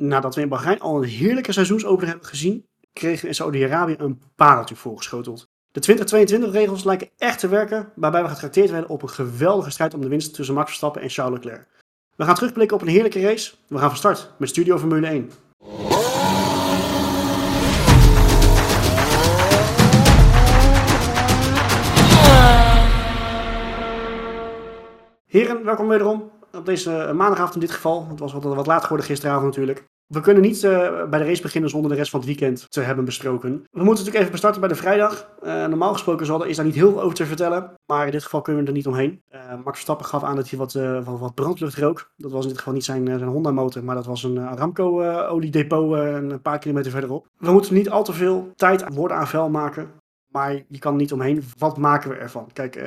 nadat we in Bahrein al een heerlijke seizoensopener hebben gezien, kregen we in Saudi-Arabië een pareltje voorgeschoteld. De 2022-regels lijken echt te werken, waarbij we getrakteerd werden op een geweldige strijd om de winst tussen Max Verstappen en Charles Leclerc. We gaan terugblikken op een heerlijke race. We gaan van start met Studio Formule 1. Heren, welkom wederom op deze maandagavond in dit geval. Het was wat, wat laat geworden gisteravond natuurlijk. We kunnen niet uh, bij de race beginnen zonder de rest van het weekend te hebben besproken. We moeten natuurlijk even bestarten bij de vrijdag. Uh, normaal gesproken is daar niet heel veel over te vertellen. Maar in dit geval kunnen we er niet omheen. Uh, Max Verstappen gaf aan dat hij wat, wat, wat, brandlucht rook. Dat was in dit geval niet zijn, zijn Honda-motor, maar dat was een Aramco-oliedepot een paar kilometer verderop. We moeten niet al te veel tijd aan woorden aan vuil maken. Maar je kan niet omheen. Wat maken we ervan? Kijk, uh,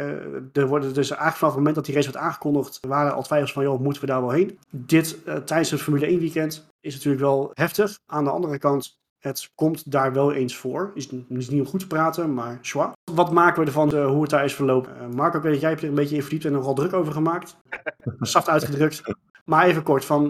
er worden dus eigenlijk vanaf het moment dat die race werd aangekondigd, waren al twijfels van, joh, moeten we daar wel heen? Dit uh, tijdens het Formule 1 weekend is natuurlijk wel heftig. Aan de andere kant, het komt daar wel eens voor. Is, is niet om goed te praten, maar schwa. Wat maken we ervan, uh, hoe het daar is verlopen? Marco, ik weet dat jij er een beetje in verdiept en nogal druk over gemaakt. Zacht uitgedrukt. Maar even kort, van,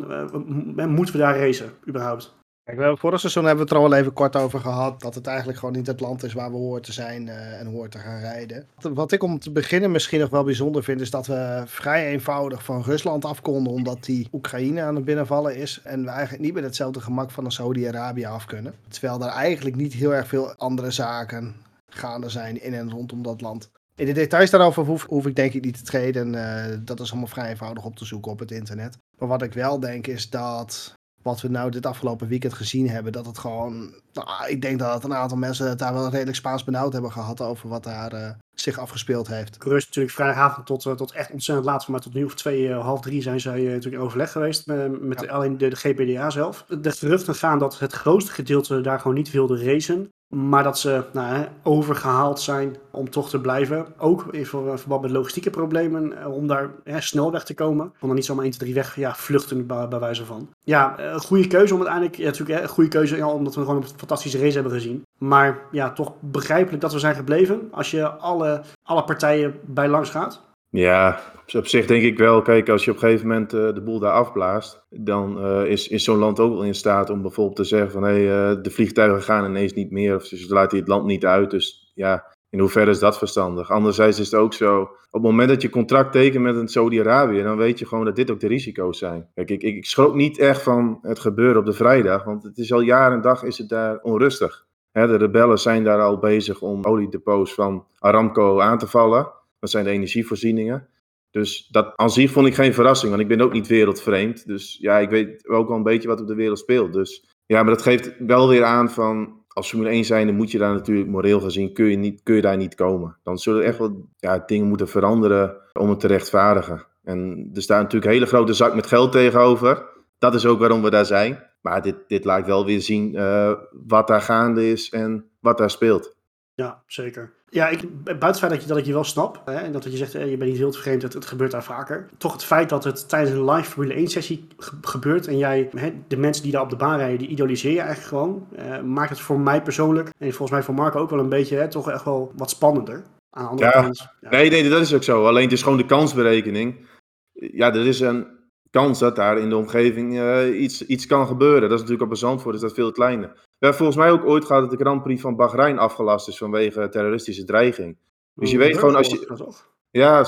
moeten we daar racen, überhaupt? Kijk, we vorig seizoen hebben we het er al even kort over gehad. Dat het eigenlijk gewoon niet het land is waar we horen te zijn uh, en horen te gaan rijden. Wat ik om te beginnen misschien nog wel bijzonder vind, is dat we vrij eenvoudig van Rusland af konden. Omdat die Oekraïne aan het binnenvallen is. En we eigenlijk niet met hetzelfde gemak van Saudi-Arabië af kunnen. Terwijl er eigenlijk niet heel erg veel andere zaken gaande zijn in en rondom dat land. In de details daarover hoef, hoef ik denk ik niet te treden. Uh, dat is allemaal vrij eenvoudig op te zoeken op het internet. Maar wat ik wel denk is dat wat we nou dit afgelopen weekend gezien hebben, dat het gewoon. Nou, ik denk dat een aantal mensen het daar wel redelijk Spaans benauwd hebben gehad over wat daar uh, zich afgespeeld heeft. Gerust natuurlijk vrijdagavond tot, uh, tot echt ontzettend laat, maar tot nu of twee, uh, half drie zijn zij natuurlijk in overleg geweest met, met ja. alleen de, de, GPDA zelf. De geruchten gaan dat het grootste gedeelte daar gewoon niet wilde racen. Maar dat ze nou, overgehaald zijn om toch te blijven. Ook in verband met logistieke problemen. Eh, om daar hè, snel weg te komen. Om dan niet zomaar 1, 2, 3 weg ja, vluchten bij, wijze van. Ja, een goede keuze om uiteindelijk. Ja, natuurlijk een goede keuze ja, omdat we gewoon een fantastische race hebben gezien. Maar ja, toch begrijpelijk dat we zijn gebleven. Als je alle, alle partijen bij langs gaat. Ja, op zich denk ik wel, kijk, als je op een gegeven moment uh, de boel daar afblaast, dan uh, is, is zo'n land ook wel in staat om bijvoorbeeld te zeggen van hé, hey, uh, de vliegtuigen gaan ineens niet meer of ze laten het land niet uit. Dus ja, in hoeverre is dat verstandig? Anderzijds is het ook zo, op het moment dat je contract tekent met een Saudi-Arabië, dan weet je gewoon dat dit ook de risico's zijn. Kijk, ik, ik, ik schrok niet echt van het gebeuren op de vrijdag, want het is al jaar en dag is het daar onrustig. De rebellen zijn daar al bezig om oliedepots van Aramco aan te vallen. Dat zijn de energievoorzieningen. Dus dat aan zich vond ik geen verrassing, want ik ben ook niet wereldvreemd. Dus ja, ik weet ook wel een beetje wat op de wereld speelt. Dus ja, maar dat geeft wel weer aan van, als Formule 1 zijnde moet je daar natuurlijk moreel gezien, kun je, niet, kun je daar niet komen. Dan zullen echt wel ja, dingen moeten veranderen om het te rechtvaardigen. En er staat natuurlijk een hele grote zak met geld tegenover. Dat is ook waarom we daar zijn. Maar dit, dit laat wel weer zien uh, wat daar gaande is en wat daar speelt. Ja, zeker. Ja, ik, buiten het feit dat, je, dat ik je wel snap, hè, en dat je zegt, je bent niet heel vreemd, het, het gebeurt daar vaker. Toch het feit dat het tijdens een live Formule 1 sessie gebeurt en jij, hè, de mensen die daar op de baan rijden, die idoliseer je eigenlijk gewoon, eh, maakt het voor mij persoonlijk, en volgens mij voor Marco ook wel een beetje, hè, toch echt wel wat spannender. Aan de andere ja. kant. Ja. Nee, nee, dat is ook zo. Alleen het is gewoon de kansberekening. Ja, er is een kans dat daar in de omgeving uh, iets, iets kan gebeuren. Dat is natuurlijk op een Zandvoort is dat veel kleiner. We hebben volgens mij ook ooit gehad dat de Grand Prix van Bahrein afgelast is vanwege terroristische dreiging. Dus je Oh, weet gewoon als je... Ja,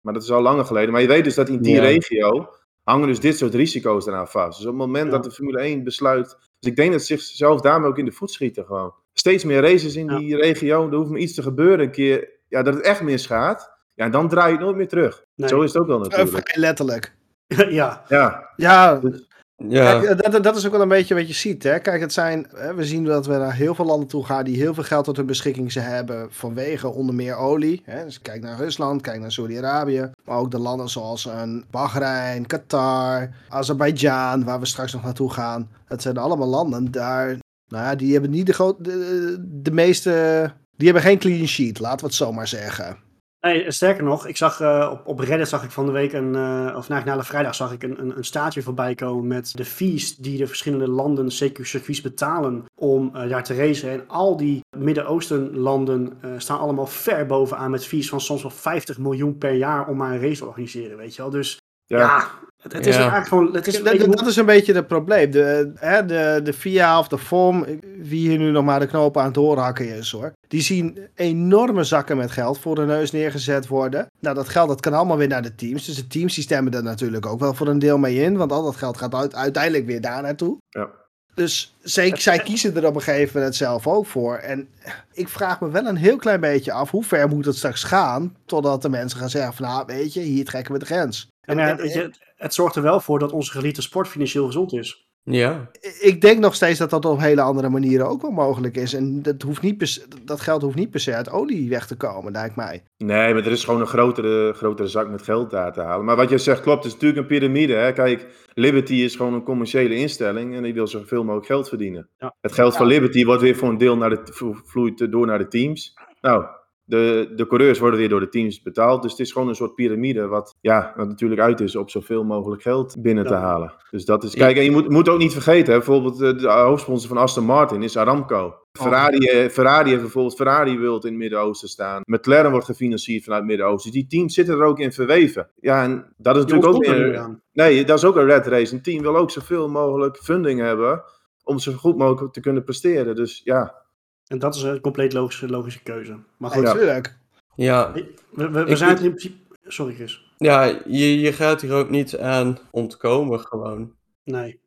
maar dat is al langer geleden. Maar je weet dus dat in die Ja. regio hangen dus dit soort risico's eraan vast. Dus op het moment Ja. dat de Formule 1 besluit... Dus ik denk dat ze zichzelf daarmee ook in de voet schieten gewoon. Steeds meer races in Ja. die regio. Er hoeft maar iets te gebeuren een keer. Ja, dat het echt misgaat. Ja, dan draai je het nooit meer terug. Nee. Zo is het ook wel Eh, natuurlijk. vrij letterlijk. ja, Ja, Ja, Ja, Kijk, eh, dat, dat is ook wel een beetje wat je ziet. Hè? Kijk, het zijn, hè, we zien dat we naar heel veel landen toe gaan die heel veel geld tot hun beschikking ze hebben vanwege onder meer olie. Hè? Dus kijk naar Rusland, kijk naar Saudi-Arabië. Maar ook de landen zoals een Bahrein, Qatar, Azerbeidzjan, waar we straks nog naartoe gaan. Het zijn allemaal landen daar, nou ja, die hebben niet de, groot, de, de meeste, die hebben geen clean sheet, laten we het zo maar zeggen. Sterker nog, ik zag eh, op, op Reddit zag ik van de week een, eh, of na vrijdag zag ik een, een, een staartje voorbij komen met de fees die de verschillende landen, CQ-circuits betalen om eh, daar te racen. En al die Midden-Oosten landen staan allemaal ver bovenaan met fees van soms wel 50 miljoen per jaar om maar een race te organiseren, weet je wel. Dus Ja, Ja, het, het is Ja. eigenlijk gewoon... Het is Dat, beetje- dat is een beetje het probleem. De, hè, de, de VIA of de FOM, wie hier nu nog maar de knopen aan het doorhakken is hoor. Die zien enorme zakken met geld voor de neus neergezet worden. Nou, dat geld dat kan allemaal weer naar de teams. Dus de teams die stemmen er natuurlijk ook wel voor een deel mee in. Want al dat geld gaat uit- uiteindelijk weer daar naartoe. Ja. Dus zij, zij kiezen er op een gegeven moment zelf ook voor. En ik vraag me wel een heel klein beetje af, hoe ver moet het straks gaan, totdat de mensen gaan zeggen van, nou weet je, hier trekken we de grens. En je, het, zorgt er wel voor dat onze geliefde sport financieel gezond is. Ja, ik denk nog steeds dat dat op hele andere manieren ook wel mogelijk is. En dat, hoeft niet per dat geld hoeft niet per se uit olie weg te komen, lijkt mij. Nee, maar er is gewoon een grotere, grotere zak met geld daar te halen. Maar wat jij zegt klopt, het is natuurlijk een piramide. Hè? Kijk, Liberty is gewoon een commerciële instelling en die wil zoveel mogelijk geld verdienen. Ja. Het geld van Liberty wordt weer voor een deel naar de, vloeit door naar de teams. Nou, de, de coureurs worden weer door de teams betaald. Dus het is gewoon een soort piramide wat, ja, wat natuurlijk uit is op zoveel mogelijk geld binnen te halen. Dus dat is, kijk, en je moet, moet ook niet vergeten, hè, bijvoorbeeld eh, de hoofdsponsor van Aston Martin is Aramco. Ferrari, eh, Ferrari heeft bijvoorbeeld Ferrari World in het Midden-Oosten staan. McLaren wordt gefinancierd vanuit het Midden-Oosten. Dus die teams zitten er ook in verweven. Ja, en dat is natuurlijk ook aan. Nee, dat is ook een red race. Een team wil ook zoveel mogelijk funding hebben om zo goed mogelijk te kunnen presteren. Dus ja, En dat is een compleet logische, logische keuze. Maar goed. Natuurlijk. ja, we, we, we Ik- zijn het in principe... Sorry Chris. ja je, je gaat hier ook niet aan ontkomen gewoon. Nee.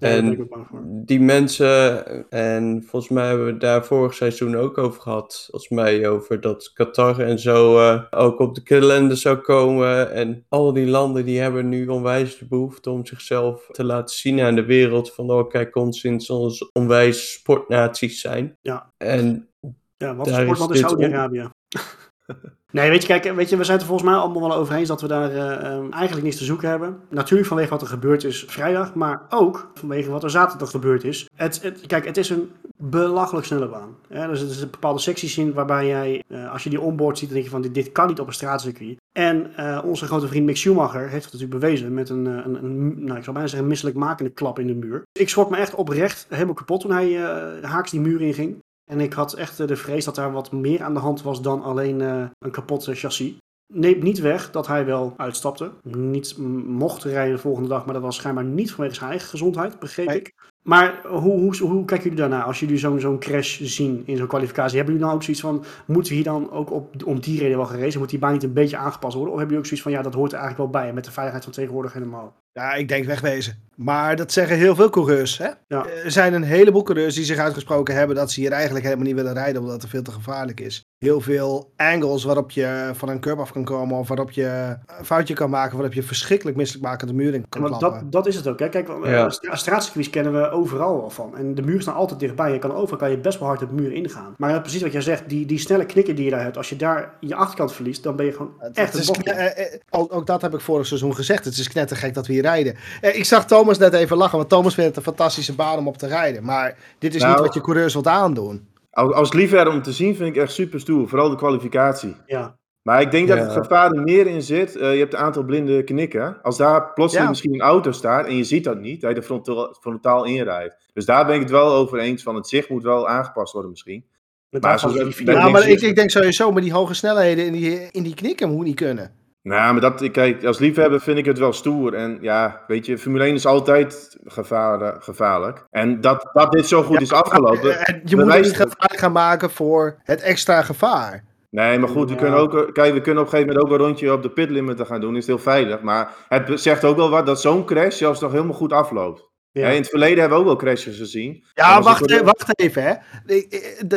En-. Die mensen, en volgens mij hebben we het daar vorig seizoen ook over gehad. Volgens mij over dat Qatar en zo eh, ook op de kalender zou komen. En al die landen die hebben nu onwijs de behoefte om zichzelf te laten zien aan de wereld. Van oh kijk ons sinds ons onwijs sportnaties zijn. Ja. En Ja, wat Daar is is Saudi-Arabië. nee, weet je, kijk, weet je, we zijn het er volgens mij allemaal wel over eens dat we daar eh, ehm, eigenlijk niets te zoeken hebben. Natuurlijk vanwege wat er gebeurd is vrijdag, maar ook vanwege wat er zaterdag gebeurd is. Het, kijk, het is een belachelijk snelle baan. Hè? Dus is bepaalde secties in waarbij jij, eh, als je die onboard ziet, dan denk je van dit, dit kan niet op een straatcircuit. En eh, onze grote vriend Mick Schumacher heeft het natuurlijk bewezen met een, een, een nou, ik zou bijna zeggen, een misselijkmakende klap in de muur. Ik schrok me echt oprecht helemaal kapot toen hij haaks die muur inging. En ik had echt eh, de vrees dat daar wat meer aan de hand was dan alleen eh, een kapot eh, chassis. Neemt niet weg dat hij wel uitstapte. Niet mocht rijden de volgende dag, maar dat was schijnbaar niet vanwege zijn eigen gezondheid, begreep Nee. ik. Maar hoe, hoe, hoe kijken jullie daarna als jullie zo'n zo'n crash zien in zo'n kwalificatie? Hebben jullie dan ook zoiets van, moeten we hier dan ook op, om die reden wel gereden? Moet die baan niet een beetje aangepast worden? Of hebben jullie ook zoiets van, ja, dat hoort er eigenlijk wel bij. Met de veiligheid van tegenwoordig helemaal. Ja, ik denk wegwezen. Maar dat zeggen heel veel coureurs. Hè? Ja. Er zijn een heleboel coureurs die zich uitgesproken hebben dat ze hier eigenlijk helemaal niet willen rijden omdat het veel te gevaarlijk is. Heel veel angles waarop je van een curb af kan komen of waarop je een foutje kan maken, waarop je verschrikkelijk misselijkmakende muur in kan klappen. dat, dat is het ook. Hè? Kijk, eh, Ja. stra- straatcircuits kennen we overal wel van. En de muren staan altijd dichtbij. Je kan overal kan je best wel hard op de muur ingaan. Maar ja, precies wat jij zegt, die, die snelle knikken die je daar hebt, als je daar je achterkant verliest, dan ben je gewoon Het- echt het een is, eh, eh, ook, ook dat heb ik vorig seizoen gezegd. Het is knettergek dat we hier rijden. Eh, ik zag Thomas net even lachen, want Thomas vindt het een fantastische baan om op te rijden. Maar dit is Nou. niet wat je coureurs wilt aandoen. Als, als liefhebber om te zien vind ik echt super stoer. Vooral de kwalificatie. Ja. Maar ik denk dat het gevaar er meer in zit. Eh, je hebt een aantal blinde knikken. Als daar plotseling Ja. misschien een auto staat en je ziet dat niet, dat je er frontaal, frontaal inrijdt. Dus daar ben ik het wel over eens van het zicht moet wel aangepast worden misschien. Maar video. Ja, maar ik, ik denk sowieso met die hoge snelheden in die, in die knikken moet niet kunnen. Nou, maar dat, kijk, als liefhebber vind ik het wel stoer. En ja, weet je, Formule 1 is altijd gevaar, gevaarlijk. En dat, dat dit zo goed is afgelopen. Je moet het bewijst niet het. gevaar gaan maken voor het extra gevaar. Nee, maar goed, we kunnen ook, eh, kijk, we kunnen op een gegeven moment ook een rondje op de pitlimiter gaan doen. Is heel veilig. Maar het zegt ook wel wat dat zo'n crash zelfs nog helemaal goed afloopt. Ja. In het verleden hebben we ook wel crashes gezien. Ja, wacht, even, wacht even, hè.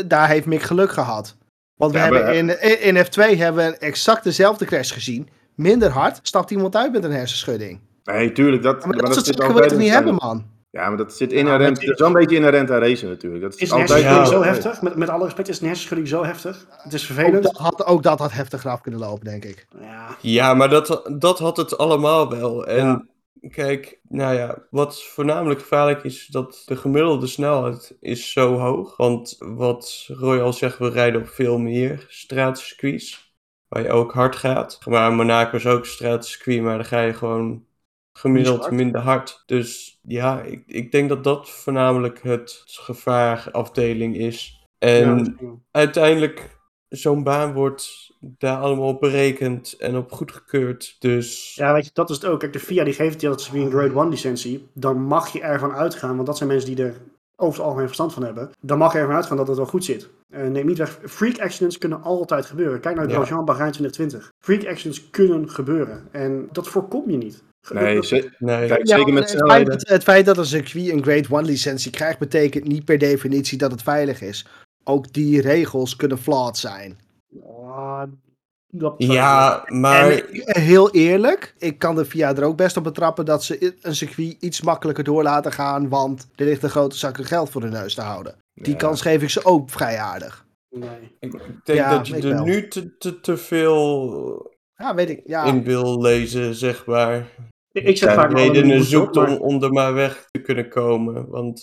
Daar heeft Mick geluk gehad. Want we Ja, maar- hebben in, in F2 hebben we exact dezelfde crash gezien. Minder hard stapt iemand uit met een hersenschudding. Nee, tuurlijk. Dat, Maar dat zit soort zaken wil in niet hebben, man? Ja, maar dat zit Ja, inherent. dat is wel een beetje inherent aan racen natuurlijk. Dat is, Is een altijd hersenschudding Ja. zo heftig? Met, met alle respect, is een hersenschudding zo heftig? Het is Ook vervelend. dat, had, ook dat had heftiger af kunnen lopen, denk ik. Ja. Ja, maar dat, dat had het allemaal wel. En Ja. kijk, nou ja, wat voornamelijk gevaarlijk is, dat de gemiddelde snelheid is zo hoog. Want wat Roy al zegt, we rijden op veel meer straatcircuits, waar je ook hard gaat. Maar Monaco is ook een straatcircuit, maar dan ga je gewoon gemiddeld hard. minder hard. Dus ja, ik, ik denk dat dat voornamelijk het gevaarafdeling is. En Ja, uiteindelijk zo'n baan wordt daar allemaal op berekend en op goedgekeurd. Dus Ja, weet je, dat is het ook. Kijk, de FIA die geeft je dat een Grade 1 licentie. Dan mag je ervan uitgaan, want dat zijn mensen die er over het algemeen verstand van hebben. Dan mag je ervan uitgaan dat het wel goed zit. Eh, neem niet weg, freak accidents kunnen altijd gebeuren. Kijk naar Ja. Grosjean Bahrein 2020. Freak accidents kunnen gebeuren. En dat voorkom je niet. Nee, nee. Kijk, Ja, zeker met het, feit, het feit dat een circuit een Grade 1 licentie krijgt, betekent niet per definitie dat het veilig is. Ook die regels kunnen flawed zijn. Ah, dat Ja, maar En eh, heel eerlijk, ik kan de VIA er ook best op betrappen dat ze een circuit iets makkelijker door laten gaan, want er ligt een grote zak geld voor de neus te houden. Die Ja. kans geef ik ze ook vrij aardig. Nee. ik denk Ja, dat je er wel. nu te, te, te veel Ja, weet ik. Ja, in wil lezen, zeg maar. Ik, ik zeg Ja, vaak Redenen zoekt om, om er maar weg te kunnen komen. Want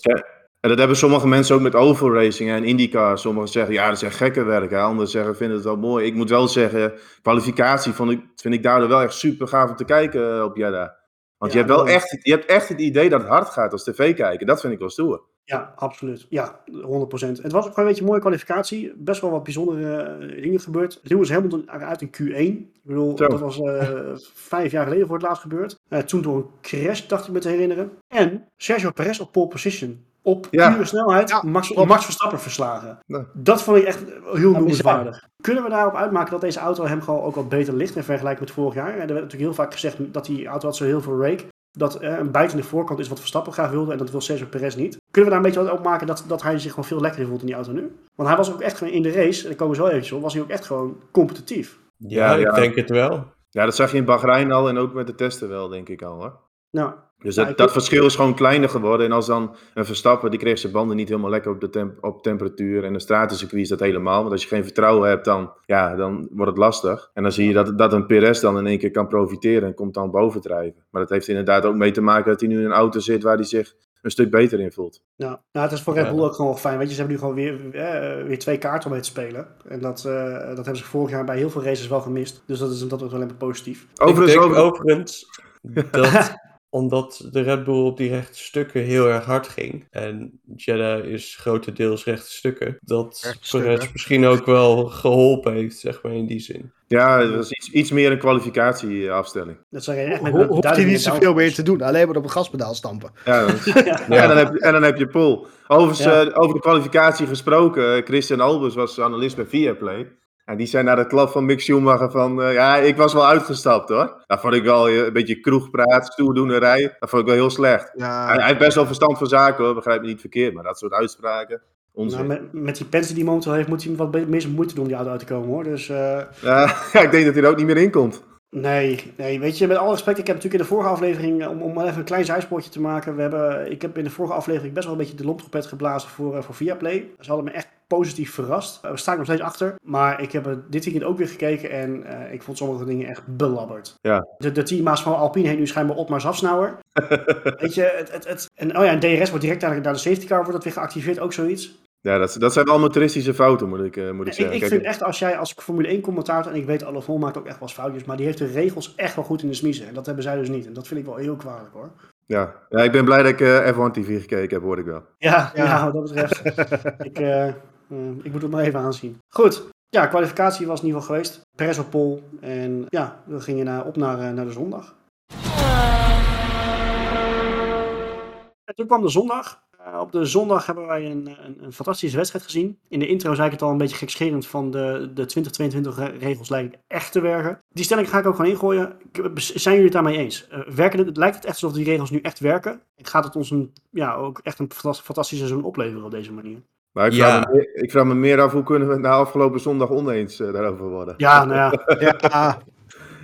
En dat hebben sommige mensen ook met oval racing en IndyCar. Sommigen zeggen, ja, dat is echt gekke werk. Hè. Anderen zeggen, vinden het wel mooi. Ik moet wel zeggen, kwalificatie vond ik, vind ik daardoor wel echt super gaaf om te kijken eh, op Jeddah. Want Ja, je, hebt wel echt, je hebt echt het idee dat het hard gaat als tv kijken. Dat vind ik wel stoer. Ja, absoluut. Ja, 100%. Het was ook gewoon een beetje een mooie kwalificatie. Best wel wat bijzondere eh, dingen gebeurd. Lewis Hamilton uit in Q1. Ik bedoel, Zo. dat was eh, vijf jaar geleden voor het laatst gebeurd. Toen door een crash, dacht ik me te herinneren. En Sergio Perez op pole position. Op Ja. pure snelheid Ja, Max, Verstappen verslagen. Nee. Dat vond ik echt heel noemenswaardig. Kunnen we daarop uitmaken dat deze auto hem gewoon ook wat beter ligt in vergelijking met vorig jaar? Er werd natuurlijk heel vaak gezegd dat die auto had zo heel veel rake. Dat eh, een bijtende voorkant is wat Verstappen graag wilde en dat wil Sergio Perez niet. Kunnen we daar een beetje wat op maken dat, dat hij zich gewoon veel lekkerder voelt in die auto nu? Want hij was ook echt gewoon in de race, en daar komen we zo eventjes op, was hij ook echt gewoon competitief. ja. ik denk het wel. Ja, dat zag je in Bahrein al en ook met de testen wel, denk ik al. Hoor. Nou, Dus Ja, dat, verschil is gewoon kleiner geworden. En als dan een Verstappen, die kreeg zijn banden niet helemaal lekker op, de temp op temperatuur. En een stratencircuit is dat helemaal. Want als je geen vertrouwen hebt, dan, ja, dan wordt het lastig. En dan zie je dat, dat een Perez dan in één keer kan profiteren en komt dan bovendrijven. Maar dat heeft inderdaad ook mee te maken dat hij nu in een auto zit waar hij zich een stuk beter in voelt. nou, nou het is voor Red Ja. Bull ook gewoon wel fijn. Weet je, ze hebben nu gewoon weer, eh, weer twee kaarten om mee te spelen. En dat, eh, dat hebben ze vorig jaar bij heel veel races wel gemist. Dus dat is dat is wel even positief. Overigens, denk overigens dat omdat de Red Bull op die rechte stukken heel erg hard ging. En Jeddah is grotendeels rechte stukken. Dat Perez misschien ook wel geholpen heeft, zeg maar in die zin. ja, dat was iets, iets meer een kwalificatieafstelling. Dat zeg je echt met Ho- hoeft hij niet zoveel meer te doen, alleen maar op een gaspedaal stampen. Ja, Ja. En, dan heb je, en dan heb je Paul. Overigens, Ja. eh, over de kwalificatie gesproken. Christian Albers was analist bij Viaplay. En die zei na de klap van Mick Schumacher van... eh, ja, ik was wel uitgestapt hoor. Dat vond ik wel eh, een beetje kroegpraat, stoerdoenerij. Dat vond ik wel heel slecht. Ja, Hij, hij heeft best wel verstand van zaken hoor, begrijp me niet verkeerd. Maar dat soort uitspraken. Nou, met, met die pensie die hij momenteel heeft, moet hij wat meer moeite doen om die auto uit te komen hoor. Dus eh, Ja, ik denk dat hij er ook niet meer in komt. nee, nee, weet je, met alle respect, ik heb natuurlijk in de vorige aflevering, om, om even een klein zijspoortje te maken, we hebben, ik heb in de vorige aflevering best wel een beetje de lomptrompet geblazen voor, eh, voor Viaplay. Ze hadden me echt positief verrast. Uh, we staan er nog steeds achter, maar ik heb dit weekend ook weer gekeken en eh, ik vond sommige dingen echt belabberd. Ja. De, de teammaas van Alpine heet nu schijnbaar Otmar Zafsnauer. weet je, het, het, het, en oh ja, en DRS wordt direct naar de, naar de safety car wordt dat weer geactiveerd, ook zoiets. Ja, dat, dat zijn wel motoristische fouten, moet ik, eh, moet ik Ik, zeggen. ik Kijk, vind echt, als jij als Formule 1 commentator, en ik weet, Alonso maakt ook echt wel eens foutjes, maar die heeft de regels echt wel goed in de smiezen. En dat hebben zij dus niet. En dat vind ik wel heel kwalijk hoor. ja. ja, ik ben blij dat ik eh, F1 TV gekeken heb, hoor ik wel. Ja, Ja. ja. wat dat betreft. ik, eh, eh, ik moet het maar even aanzien. Goed. Ja, kwalificatie was in ieder geval geweest. Perez op pol. En ja, we gingen naar, op naar, eh, naar de zondag. En toen kwam de zondag. Eh, op de zondag hebben wij een, een, een fantastische wedstrijd gezien. In de intro zei ik het al een beetje gekscherend van de, de 2022 re- regels lijken echt te werken. Die stelling ga ik ook gewoon ingooien. Zijn jullie het daarmee eens? Eh, werken het, lijkt het echt alsof die regels nu echt werken? En gaat het ons een, ja, ook echt een fantas- fantastisch seizoen opleveren op deze manier? Maar ik, Ja. vraag me, meer- ik vraag me meer af, hoe kunnen we het na afgelopen zondag oneens eh, daarover worden? Ja, nou ja. ja,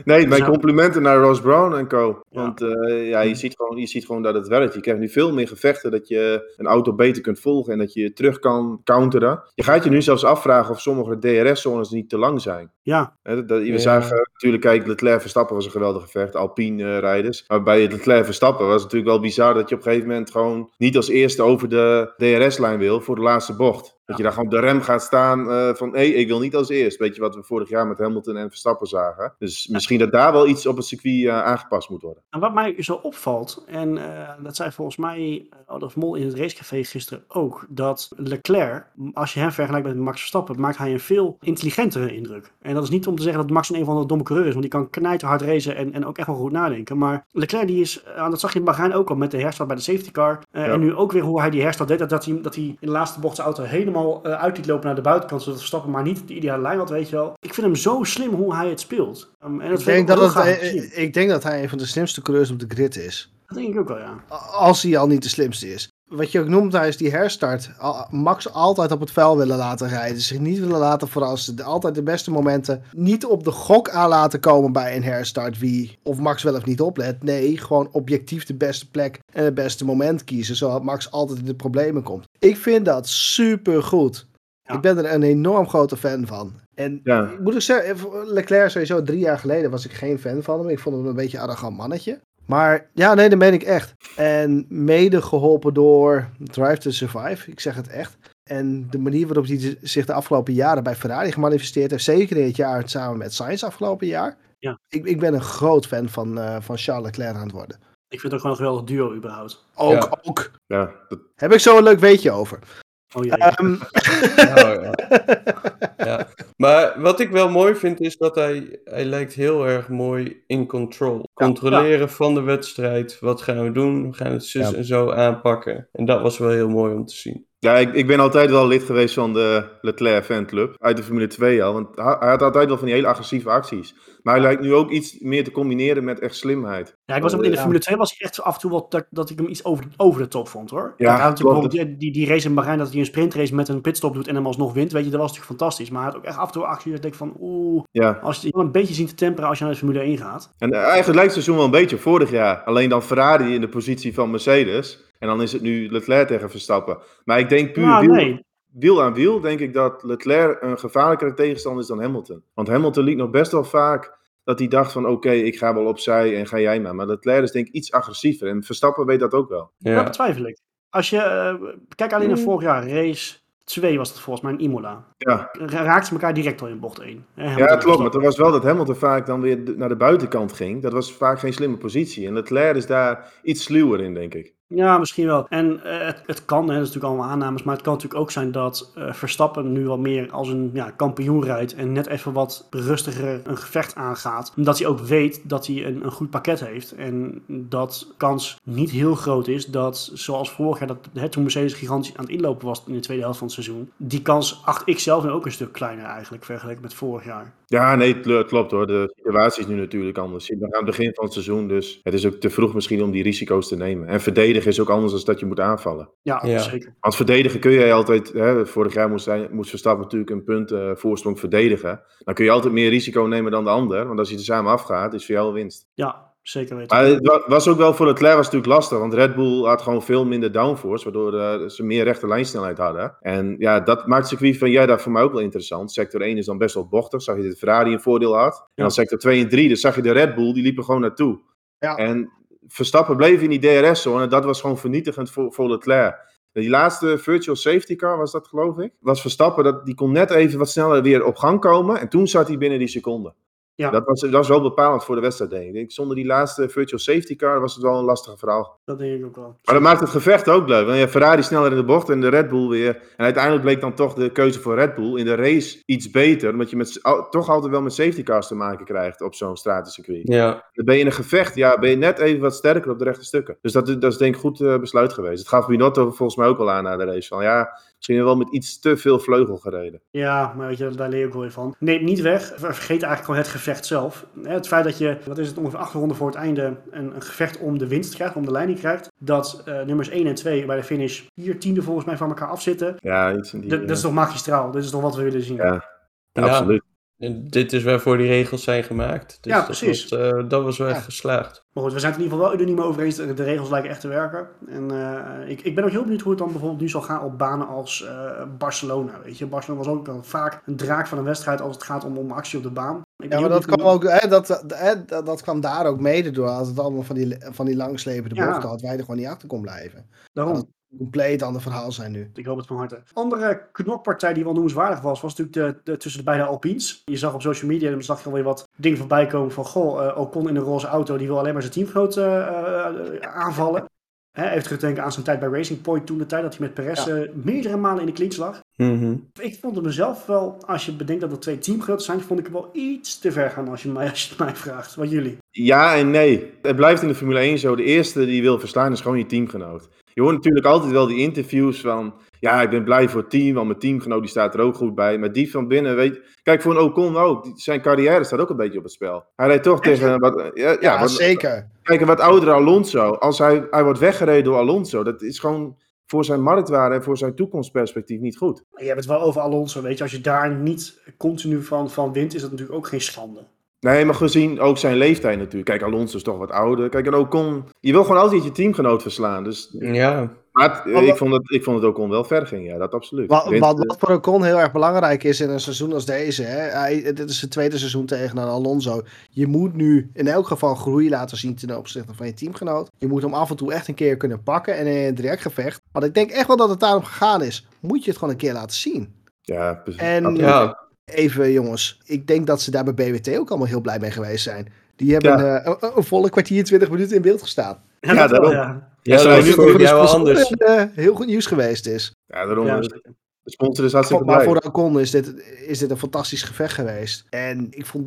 Nee, mijn Ja. complimenten naar Ross Brown en co. Ja. Want eh, ja, je, ziet gewoon, je ziet gewoon dat het werkt. Je krijgt nu veel meer gevechten dat je een auto beter kunt volgen en dat je terug kan counteren. Je gaat je nu zelfs afvragen of sommige DRS-zones niet te lang zijn. Ja, Hè, dat, we Ja. zagen natuurlijk, kijk, Leclerc Verstappen was een geweldig gevecht, Alpine-rijders. maar bij Leclerc Verstappen was het natuurlijk wel bizar dat je op een gegeven moment gewoon niet als eerste over de DRS-lijn wil voor de laatste bocht. Dat je daar gewoon op de rem gaat staan eh, van hé, ik wil niet als eerst. Weet je wat we vorig jaar met Hamilton en Verstappen zagen. Dus misschien dat daar wel iets op het circuit eh, aangepast moet worden. En wat mij zo opvalt, en eh, dat zei volgens mij Olaf Mol in het racecafé gisteren ook, dat Leclerc, als je hem vergelijkt met Max Verstappen, maakt hij een veel intelligentere indruk. En dat is niet om te zeggen dat Max een, van de domme coureurs is, want die kan knijterhard racen en, en ook echt wel goed nadenken. Maar Leclerc die is, dat zag je in Bahrein ook al met de herstart bij de safety car. Ja. En nu ook weer hoe hij die herstart deed, dat, dat, hij, dat hij in de laatste bocht zijn auto helemaal uit liet lopen naar de buitenkant, zodat Verstappen maar niet de ideale lijn had, weet je wel. Ik vind hem zo slim hoe hij het speelt. Um, en dat ik, denk dat ik, ik denk dat hij een van de slimste coureurs op de grid is. Dat denk ik ook wel, ja. Als hij al niet de slimste is. Wat je ook noemt tijdens die herstart. Max altijd op het vuil willen laten rijden. Zich niet willen laten verrassen. Altijd de beste momenten. Niet op de gok aan laten komen bij een herstart. Wie of Max wel of niet oplet. Nee, gewoon objectief de beste plek en het beste moment kiezen. Zodat Max altijd in de problemen komt. Ik vind dat super goed. Ja. Ik ben er een enorm grote fan van. En ja. moet ik zeggen, Leclerc sowieso drie jaar geleden was ik geen fan van hem. Ik vond hem een beetje een arrogant mannetje. Maar ja, nee, dat meen ik echt. En mede geholpen door Drive to Survive. Ik zeg het echt. En de manier waarop hij zich de afgelopen jaren bij Ferrari gemanifesteerd heeft. Zeker in het jaar samen met Sainz afgelopen jaar. Ja. Ik, ik ben een groot fan van, uh, van Charles Leclerc aan het worden. Ik vind het ook gewoon een geweldig duo überhaupt. Ook, Ja. ook. Ja, dat, Heb ik zo een leuk weetje over. Oh jee. Ehm, Nou, ja. ja. Maar wat ik wel mooi vind is dat hij, hij lijkt heel erg mooi in control. Controleren van de wedstrijd. Wat gaan we doen? We gaan het zus Ja. en zo aanpakken. En dat was wel heel mooi om te zien. Ja ik, ik ben altijd wel lid geweest van de Leclerc fanclub. Uit de Formule 2 al. Want hij, hij had altijd wel van die hele agressieve acties. Maar hij lijkt nu ook iets meer te combineren met echt slimheid. Ja, ik was ook in de. Formule 2 was ik echt af en toe wel dat, dat ik hem iets over, over de top vond hoor. Ja, had natuurlijk die, die, die race in Bahrein dat hij een sprintrace met een pitstop doet en hem alsnog wint. Weet je, dat was natuurlijk fantastisch. Maar hij had ook echt af en toe acties dat ik denk van oeh, Ja. als je een beetje ziet te temperen als je naar de Formule 1 gaat. En eigenlijk lijkt het seizoen wel een beetje vorig jaar. Alleen dan Ferrari in de positie van Mercedes. En dan is het nu Leclerc tegen Verstappen. Maar ik denk puur Nou, wiel, nee. wiel aan wiel, denk ik dat Leclerc een gevaarlijkere tegenstander is dan Hamilton. Want Hamilton liet nog best wel vaak dat hij dacht van oké, ik ga wel opzij en ga jij maar. Maar Leclerc is denk ik iets agressiever. En Verstappen weet dat ook wel. Dat Ja, betwijfel ik. Als je, eh, kijk alleen naar vorig jaar, race 2 was het volgens mij in Imola. Ja, Ra- Raakten ze elkaar direct al in bocht 1. hè, Hamilton ja klopt. Maar het was wel dat Hamilton vaak dan weer naar de buitenkant ging. Dat was vaak geen slimme positie. En Leclerc is daar iets sluwer in, denk ik. Ja, misschien wel. En eh, het, het kan, hè, dat is natuurlijk allemaal aannames, maar het kan natuurlijk ook zijn dat eh, Verstappen nu wat meer als een ja, kampioen rijdt en net even wat rustiger een gevecht aangaat. Omdat hij ook weet dat hij een, een goed pakket heeft en dat kans niet heel groot is dat, zoals vorig jaar, dat hè, toen Mercedes gigantisch aan het inlopen was in de tweede helft van het seizoen, die kans acht ik zelf ook een stuk kleiner eigenlijk vergeleken met vorig jaar. Ja, nee, het kl- klopt hoor. De situatie is nu natuurlijk anders. Je bent aan het begin van het seizoen, dus het is ook te vroeg misschien om die risico's te nemen. En verdedigen is ook anders dan dat je moet aanvallen. Ja, Ja. zeker. Als verdediger kun je altijd, hè, vorig jaar moest, hij, moest Verstappen natuurlijk een punt eh, voorsprong verdedigen. Dan kun je altijd meer risico nemen dan de ander, want als je er samen afgaat, is voor jou winst. Ja, zeker weten. Maar het wa- was ook wel voor Leclerc was het natuurlijk lastig, want Red Bull had gewoon veel minder downforce, waardoor eh, ze meer rechte lijnsnelheid hadden. En ja, dat maakt het circuit van jij daar voor mij ook wel interessant. Sector 1 is dan best wel bochtig, zag je dat Ferrari een voordeel had. En dan sector 2 en 3, dus zag je de Red Bull, die liepen gewoon naartoe. Ja. En Verstappen bleef in die DRS-zone, dat was gewoon vernietigend voor, voor Leclerc. Die laatste virtual safety car was dat, geloof ik. Was Verstappen, dat, die kon net even wat sneller weer op gang komen. En toen zat hij binnen die seconde. Ja. Dat, was, dat was wel bepalend voor de wedstrijd, denk ik. Ik denk, zonder die laatste virtual safety car was het wel een lastige verhaal. Dat denk ik ook wel. Maar dat maakt het gevecht ook leuk. Want je hebt Ferrari sneller in de bocht en de Red Bull weer. En uiteindelijk bleek dan toch de keuze voor Red Bull in de race iets beter. Omdat je met, al- toch altijd wel met safety cars te maken krijgt op zo'n stratencircuit. ja. Dan ben je in een gevecht, ja, ben je net even wat sterker op de rechte stukken. Dus dat, is- dat is denk ik een goed eh, besluit geweest. Het gaf Binotto volgens mij ook wel aan na de race. Van ja, misschien wel met iets te veel vleugel gereden. Ja, maar weet je, daar leer ik ook wel weer van. Neem niet weg, ver- vergeet eigenlijk gewoon het gevecht zelf. Hè, Het feit dat je, wat is het, ongeveer acht ronden voor het einde een, een gevecht om de winst krijgt, om de leiding krijgt. Dat eh, nummers 1 en 2 bij de finish vier tiende volgens mij van elkaar afzitten. Ja, iets in die... Dat, dat is toch magistraal? Dit is toch wat we willen zien? Ja. Ja. Absoluut. En dit is waarvoor die regels zijn gemaakt. Dus Ja, dat precies. was, eh, dat was wel echt Ja. geslaagd. Maar goed, we zijn het in ieder geval wel unaniem over eens. De regels lijken echt te werken. En eh, ik, ik ben ook heel benieuwd hoe het dan bijvoorbeeld nu zal gaan op banen als eh, Barcelona. Weet je, Barcelona was ook al vaak een draak van een wedstrijd als het gaat om, om actie op de baan. Ik Ja, maar dat kwam ook, hè, dat, hè, dat, dat kwam daar ook mede door. Als het allemaal van die, van die langslepende Ja. bochten had, wij er gewoon niet achter kon blijven. Daarom. Compleet ander verhaal zijn nu. Ik hoop het van harte. Andere knokpartij die wel noemenswaardig was, was natuurlijk de, tussen de beide Alpines. Je zag op social media, dan zag je alweer wat dingen voorbij komen van, goh, eh, Ocon in een roze auto, die wil alleen maar zijn teamgenoot eh, eh, aanvallen. Hè, even terugdenken aan zijn tijd bij Racing Point toen de tijd dat hij met Perez Ja. eh, meerdere malen in de clinch lag. Mhm. Ik vond het mezelf wel, als je bedenkt dat er twee teamgenoten zijn, vond ik het wel iets te ver gaan als je, mij, als je het mij vraagt. Wat jullie? Ja en nee. Het blijft in de Formule 1 zo. De eerste die wil verslaan is gewoon je teamgenoot. Je hoort natuurlijk altijd wel die interviews van... Ja, ik ben blij voor het team, want mijn teamgenoot die staat er ook goed bij. Maar die van binnen, weet Kijk, voor een Ocon ook. die- Zijn carrière staat ook een beetje op het spel. Hij rijdt toch tegen... een Wat, ja, ja, Ja, wat, zeker. Kijk, een wat oudere Alonso. Als hij, hij wordt weggereden door Alonso. Dat is gewoon voor zijn marktwaarde en voor zijn toekomstperspectief niet goed. Je hebt het wel over Alonso, weet je. Als je daar niet continu van, van wint, is dat natuurlijk ook geen schande. Nee, maar gezien ook zijn leeftijd natuurlijk. Kijk, Alonso is toch wat ouder. Kijk, en Ocon... Je wil gewoon altijd je teamgenoot verslaan. Dus, Ja, maar het- ik, vond het, ik vond het Ocon wel ver ging, ja. Dat absoluut. Wat, wat, wat voor Ocon heel erg belangrijk is in een seizoen als deze. Hè? Hij, dit is zijn tweede seizoen tegen een Alonso. Je moet nu in elk geval groei laten zien ten opzichte van je teamgenoot. Je moet hem af en toe echt een keer kunnen pakken en in een direct gevecht. Want ik denk echt wel dat het daarom gegaan is. Moet je het gewoon een keer laten zien. Ja, precies. En- ja. Even jongens, ik denk dat ze daar bij BWT ook allemaal heel blij mee geweest zijn. Die hebben Ja. eh, een, een volle kwartier, 20 minuten in beeld gestaan. Ja, Ja, dat wel, daarom. ja. dat is is het voor jou wel anders. eh, heel goed nieuws geweest is. Ja, daarom. Ja, zeker. de sponsor is hartstikke Maar blij. voor Ocon is dit, is dit een fantastisch gevecht geweest. En ik vond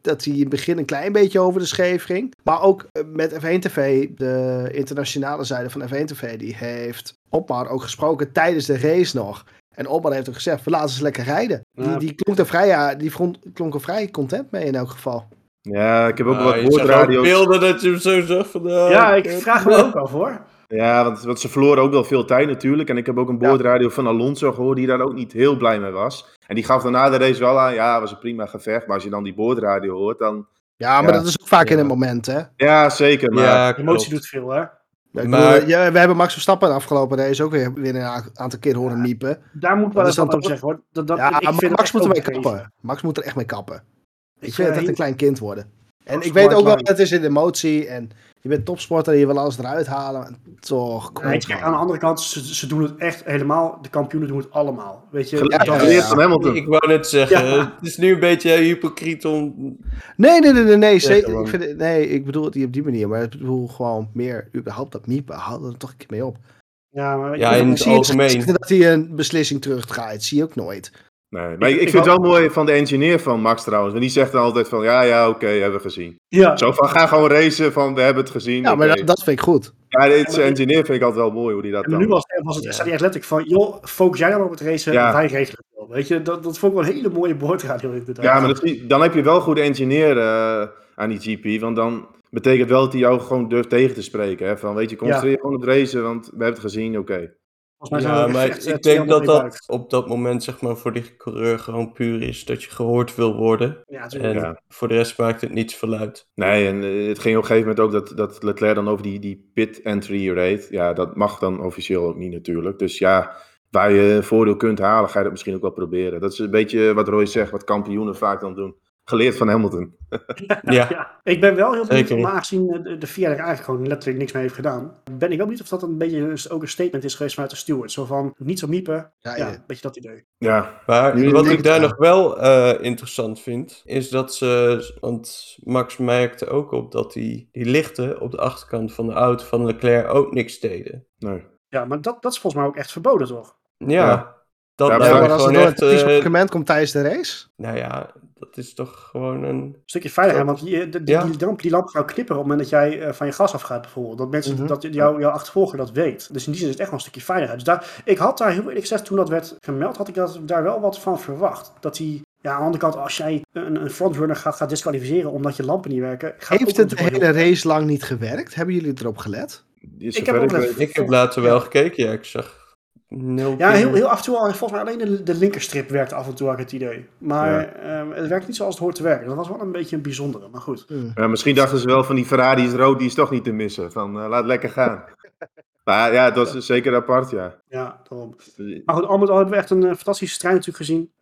dat- hij in het begin een klein beetje over de scheef ging. Maar ook eh, met F1 TV, de internationale zijde van F1 TV, die heeft Opmar ook gesproken tijdens de race nog. En Opmar heeft ook gezegd, we laten ze lekker rijden. Die, die, klonk er vrij, ja, die vond, klonk er vrij content mee in elk geval. Ja, ik heb ook Ah, wat woordradio's. beelden dat je hem zo zag van... ah, Ja, ik kut. vraag me ook af hoor. Ja, want, want ze verloren ook wel veel tijd natuurlijk. En ik heb ook een Ja. boordradio van Alonso gehoord die daar ook niet heel blij mee was. En die gaf daarna de race wel aan, ja, was een prima gevecht. Maar als je dan die boordradio hoort, dan... Ja, maar Ja. dat is ook vaak in het moment, hè. Ja, zeker. Maar Ja, Emotie doet veel, hè? Ja, ik Maar- bedoel, ja, we hebben Max Verstappen de afgelopen race ook weer, weer een aantal keer horen miepen. Daar moet ik wel Dat eens is dan wat over toch- zeggen, hoor. Dat, dat, ja, ik maar vind Max moet ermee overdreven. kappen. Max moet er echt mee kappen. Ik vind het eh, echt een klein kind worden. En ik weet ook wel, het is in emotie en je bent topsporter en je wil alles eruit halen. Toch, kom aan de andere kant, ze, ze doen het echt helemaal. De kampioenen doen het allemaal. Weet je, geleerd, ja, ja. Ik wou net zeggen, Ja. het is nu een beetje hypocriet om... Nee, nee, nee, nee, nee, zeker. Ik vind, nee, ik bedoel het niet op die manier, maar ik bedoel gewoon meer überhaupt dat miepen. Haal er toch een keer mee op. Ja, maar Ja, in dat- het Zie je algemeen. dat hij een beslissing terugdraait, zie je ook nooit. Nee, maar ik, Ik- ik ik vind het wel mooi van de engineer van Max trouwens. Want die zegt dan altijd van, ja, ja, oké, hebben we gezien. ja, Zo van, ga gewoon racen van, we hebben het gezien. Ja, maar dat, dat vind ik goed. Ja, deze engineer vind ik altijd wel mooi hoe die dat En maar nu dan... was, het- was het, Ja. zei hij echt letterlijk van, joh, focus jij dan op het racen, Ja. wij regelen het wel. Weet je, dat, dat vond ik wel een hele mooie boordradio inderdaad. Ja, maar dat, dan heb je wel goede engineer eh, aan die GP. Want dan betekent wel dat hij jou gewoon durft tegen te spreken. Hè? Van, weet je, concentreer je gewoon op het racen, want we hebben het gezien, oké. Volgens mij Ja, maar ik denk dat 200 meter dat op dat moment zeg maar voor die coureur gewoon puur is dat je gehoord wil worden. Ja. En Ja. voor de rest maakt het niet zoveel uit. Nee, en eh, het ging op een gegeven moment ook dat, dat Leclerc dan over die, die pit entry rate. Ja, dat mag dan officieel ook niet natuurlijk. Dus ja, waar je een voordeel kunt halen, ga je dat misschien ook wel proberen. Dat is een beetje wat Roy zegt, wat kampioenen vaak dan doen. Geleerd van Hamilton. Ja, Ja, ik ben wel heel benieuwd, maar aangezien eh, de, de VIA er eigenlijk gewoon letterlijk niks mee heeft gedaan, ben ik wel benieuwd of dat een beetje ook een statement is geweest vanuit de steward. Zo van, niet zo miepen, Ja, ja, ja. een beetje dat idee. Ja, maar wat ik daar nog wel eh, interessant vind, is dat ze, want Max merkte ook op dat die, die lichten op de achterkant van de auto van Leclerc ook niks deden. nee. Ja, maar dat, dat is volgens mij ook echt verboden, toch? Ja, Ja. dat Ja, maar als gewoon door het eh, document komt tijdens de race. nou ja, dat is toch gewoon een... Een stukje veiligheid, want die, die, die, Ja. die lamp, die lamp gaat knipperen op het moment dat jij eh, van je gas afgaat bijvoorbeeld. Dat mensen, Mhm. dat jou, jouw achtervolger dat weet. Dus in die zin is het echt wel een stukje veiligheid. Dus daar, ik had daar heel eerlijk gezegd, toen dat werd gemeld, had ik dat, daar wel wat van verwacht. Dat hij, ja, aan de andere kant, als jij een, een frontrunner gaat, gaat disqualificeren omdat je lampen niet werken. gaat Heeft het de hele race lang niet gewerkt? Hebben jullie erop gelet? Die Ik heb weet- Ik heb later wel gekeken, ja, ik zag nul Ja, heel, heel af en toe al. Volgens mij alleen de, de linkerstrip werkte af en toe, had ik het idee. Maar ehm, het werkt niet zoals het hoort te werken. Dat was wel een beetje een bijzondere, maar goed. Ja, misschien dachten ze wel van die Ferrari is rood, die is toch niet te missen. Van, eh, laat lekker gaan. maar ja, het was zeker apart, ja. Ja, daarom. Maar goed, al met al hebben we echt een eh, fantastische strijd natuurlijk gezien.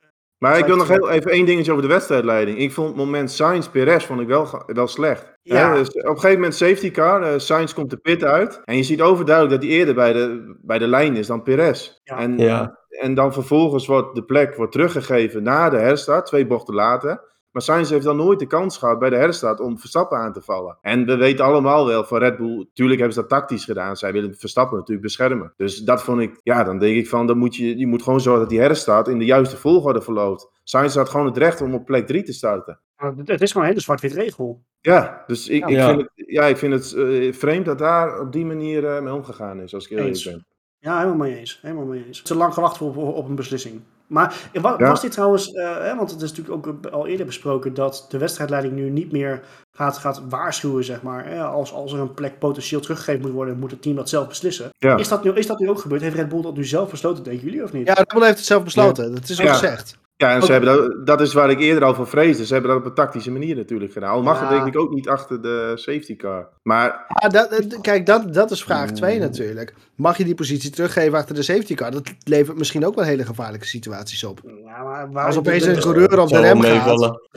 Maar ik wil nog heel even één dingetje over de wedstrijdleiding. Ik vond het moment Sainz-Perez vond ik wel, wel slecht. Ja. Hè, dus op een gegeven moment safety car, eh, Sainz komt de pit uit. En je ziet overduidelijk dat hij eerder bij de, bij de lijn is dan Perez. Ja. En, Ja. en dan vervolgens wordt de plek wordt teruggegeven na de herstart, twee bochten later. Maar Sainz heeft dan nooit de kans gehad bij de herstart om Verstappen aan te vallen. En we weten allemaal wel van Red Bull, natuurlijk hebben ze dat tactisch gedaan. Zij willen Verstappen natuurlijk beschermen. Dus dat vond ik, ja, dan denk ik van, dan moet je, je moet gewoon zorgen dat die herstart in de juiste volgorde verloopt. Sainz had gewoon het recht om op plek 3 te starten. Het is gewoon een hele zwart-wit regel. Ja, dus ik, ik Ja. vind het, ja, ik vind het eh, vreemd dat daar op die manier eh, mee omgegaan is, als ik eerlijk ben. Ja, helemaal mee eens. Helemaal mee eens. Te lang gewacht op, op een beslissing. Maar Ja. was dit trouwens, eh, hè, want het is natuurlijk ook al eerder besproken dat de wedstrijdleiding nu niet meer gaat, gaat waarschuwen, zeg maar. Hè? Als, als er een plek potentieel teruggegeven moet worden, moet het team dat zelf beslissen. Ja. Is, dat nu, is dat nu ook gebeurd? Heeft Red Bull dat nu zelf besloten, denken jullie of niet? Ja, Red Bull heeft het zelf besloten. Dat is ook Ja. gezegd. Ja, en ze hebben dat, dat is waar ik eerder al voor vreesde. Ze hebben dat op een tactische manier natuurlijk gedaan. Al mag Ja. het denk ik ook niet achter de safety car. Maar Ja, dat, eh, kijk, dat, dat is vraag 2 Mm. natuurlijk. Mag je die positie teruggeven achter de safety car? Dat levert misschien ook wel hele gevaarlijke situaties op. Ja, maar waar Als opeens de- een coureur op de rem gaat.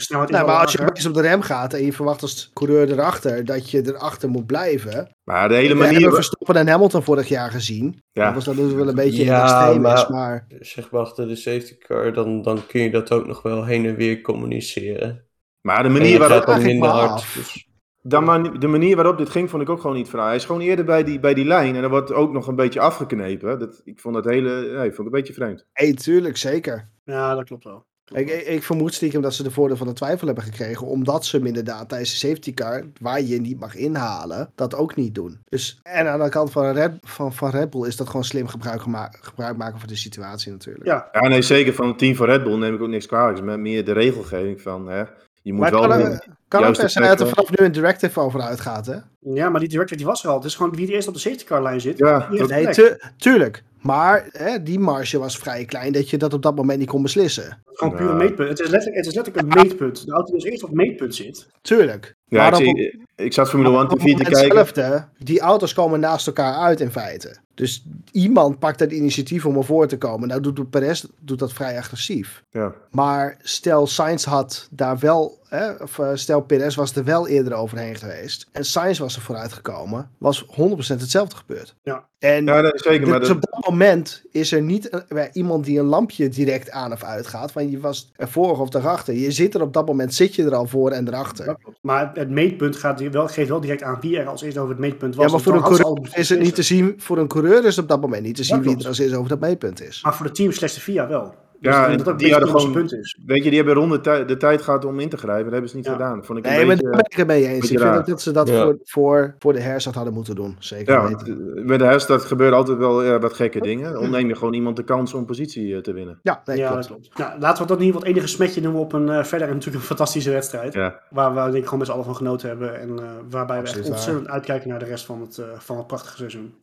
Nou, maar als je opeens op de rem gaat en je verwacht als coureur erachter dat je erachter moet blijven. Maar de hele We manier... hebben Verstappen en Hamilton vorig jaar gezien. Ja. Dat was dat dus wel een beetje Ja, extreem maar- is, maar Zeg maar achter de safety car, dan, dan kun je dat ook nog wel heen en weer communiceren. Maar de manier waarop, dan ik minder hard. Dus, dan man- de manier waarop dit ging, vond ik ook gewoon niet vrij. Hij is gewoon eerder bij die, bij die lijn en dan wordt ook nog een beetje afgeknepen. Dat, ik vond het hele... Ja, ik vond het een beetje vreemd. hey, tuurlijk, zeker. Ja, dat klopt wel. Ik, ik, ik vermoed stiekem dat ze de voordeel van de twijfel hebben gekregen, omdat ze hem inderdaad tijdens de safety car, waar je niet mag inhalen, dat ook niet doen. Dus, en aan de kant van Red, van, van Red Bull is dat gewoon slim gebruik, gebruik maken van de situatie natuurlijk. Ja, Ja, nee, zeker van het team van Red Bull neem ik ook niks kwalijk. Het is met meer de regelgeving van... Hè, je moet maar het wel... kan, ook zijn dat er vanaf nu een directive over uitgaat, hè? ja maar die director die was er al. Het is gewoon wie het eerst op de safety car lijn zit. Ja, die dat- Nee, tu- tuurlijk. Maar hè, die marge was vrij klein dat je dat op dat moment niet kon beslissen. Gewoon puur een meetpunt. Het is letterlijk, het is letterlijk een meetpunt. De auto die als eerst op het meetpunt zit. Tuurlijk. Ja, Maar ik, op- zie- ik zat Formule 1 op het TV te kijken. zelfde, die auto's komen naast elkaar uit in feite. Dus iemand pakt het initiatief om ervoor te komen. Nou doet Perez doet dat vrij agressief. Ja. Maar stel Sainz had daar wel, hè, of eh, stel Perez was er wel eerder overheen geweest. En Sainz was er vooruit gekomen, was 100% hetzelfde gebeurd. Ja. En Ja, dat is zeker. Maar dus dat, op dat moment is er niet een- bij iemand die een lampje direct aan of uitgaat. Want je was ervoor of erachter. Je zit er op dat moment, zit je er al voor en erachter. Maar het meetpunt gaat wel, geeft wel direct aan wie er als eerst over het meetpunt was. Ja, maar voor een coureur is het niet te zien. Voor een coureur is op dat moment niet te zien wie er als eerst over dat meetpunt is. Maar voor de team slechts de VIA wel. Dus Ja, ik denk dat dat die een hadden een gewoon- punt is. weet je, die hebben ronde tij- de tijd gehad om in te grijpen. Dat hebben ze niet Ja. gedaan. Vond ik een Nee, maar beetje... daar ben ik het mee eens. Ik vind raar. dat ze dat Ja. voor, voor, voor de herstart hadden moeten doen. Zeker Ja, weten. met de herstart gebeuren altijd wel wat gekke dingen. Dan neem je gewoon iemand de kans om positie eh, te winnen. Ja, nee, ja, klopt. dat klopt. Nou, laten we dat in ieder geval het enige smetje noemen op een eh, verder natuurlijk een fantastische wedstrijd. Ja. Waar we denk ik gewoon met z'n allen van genoten hebben. En eh, waarbij we echt waar. ontzettend uitkijken naar de rest van het, van het prachtige seizoen.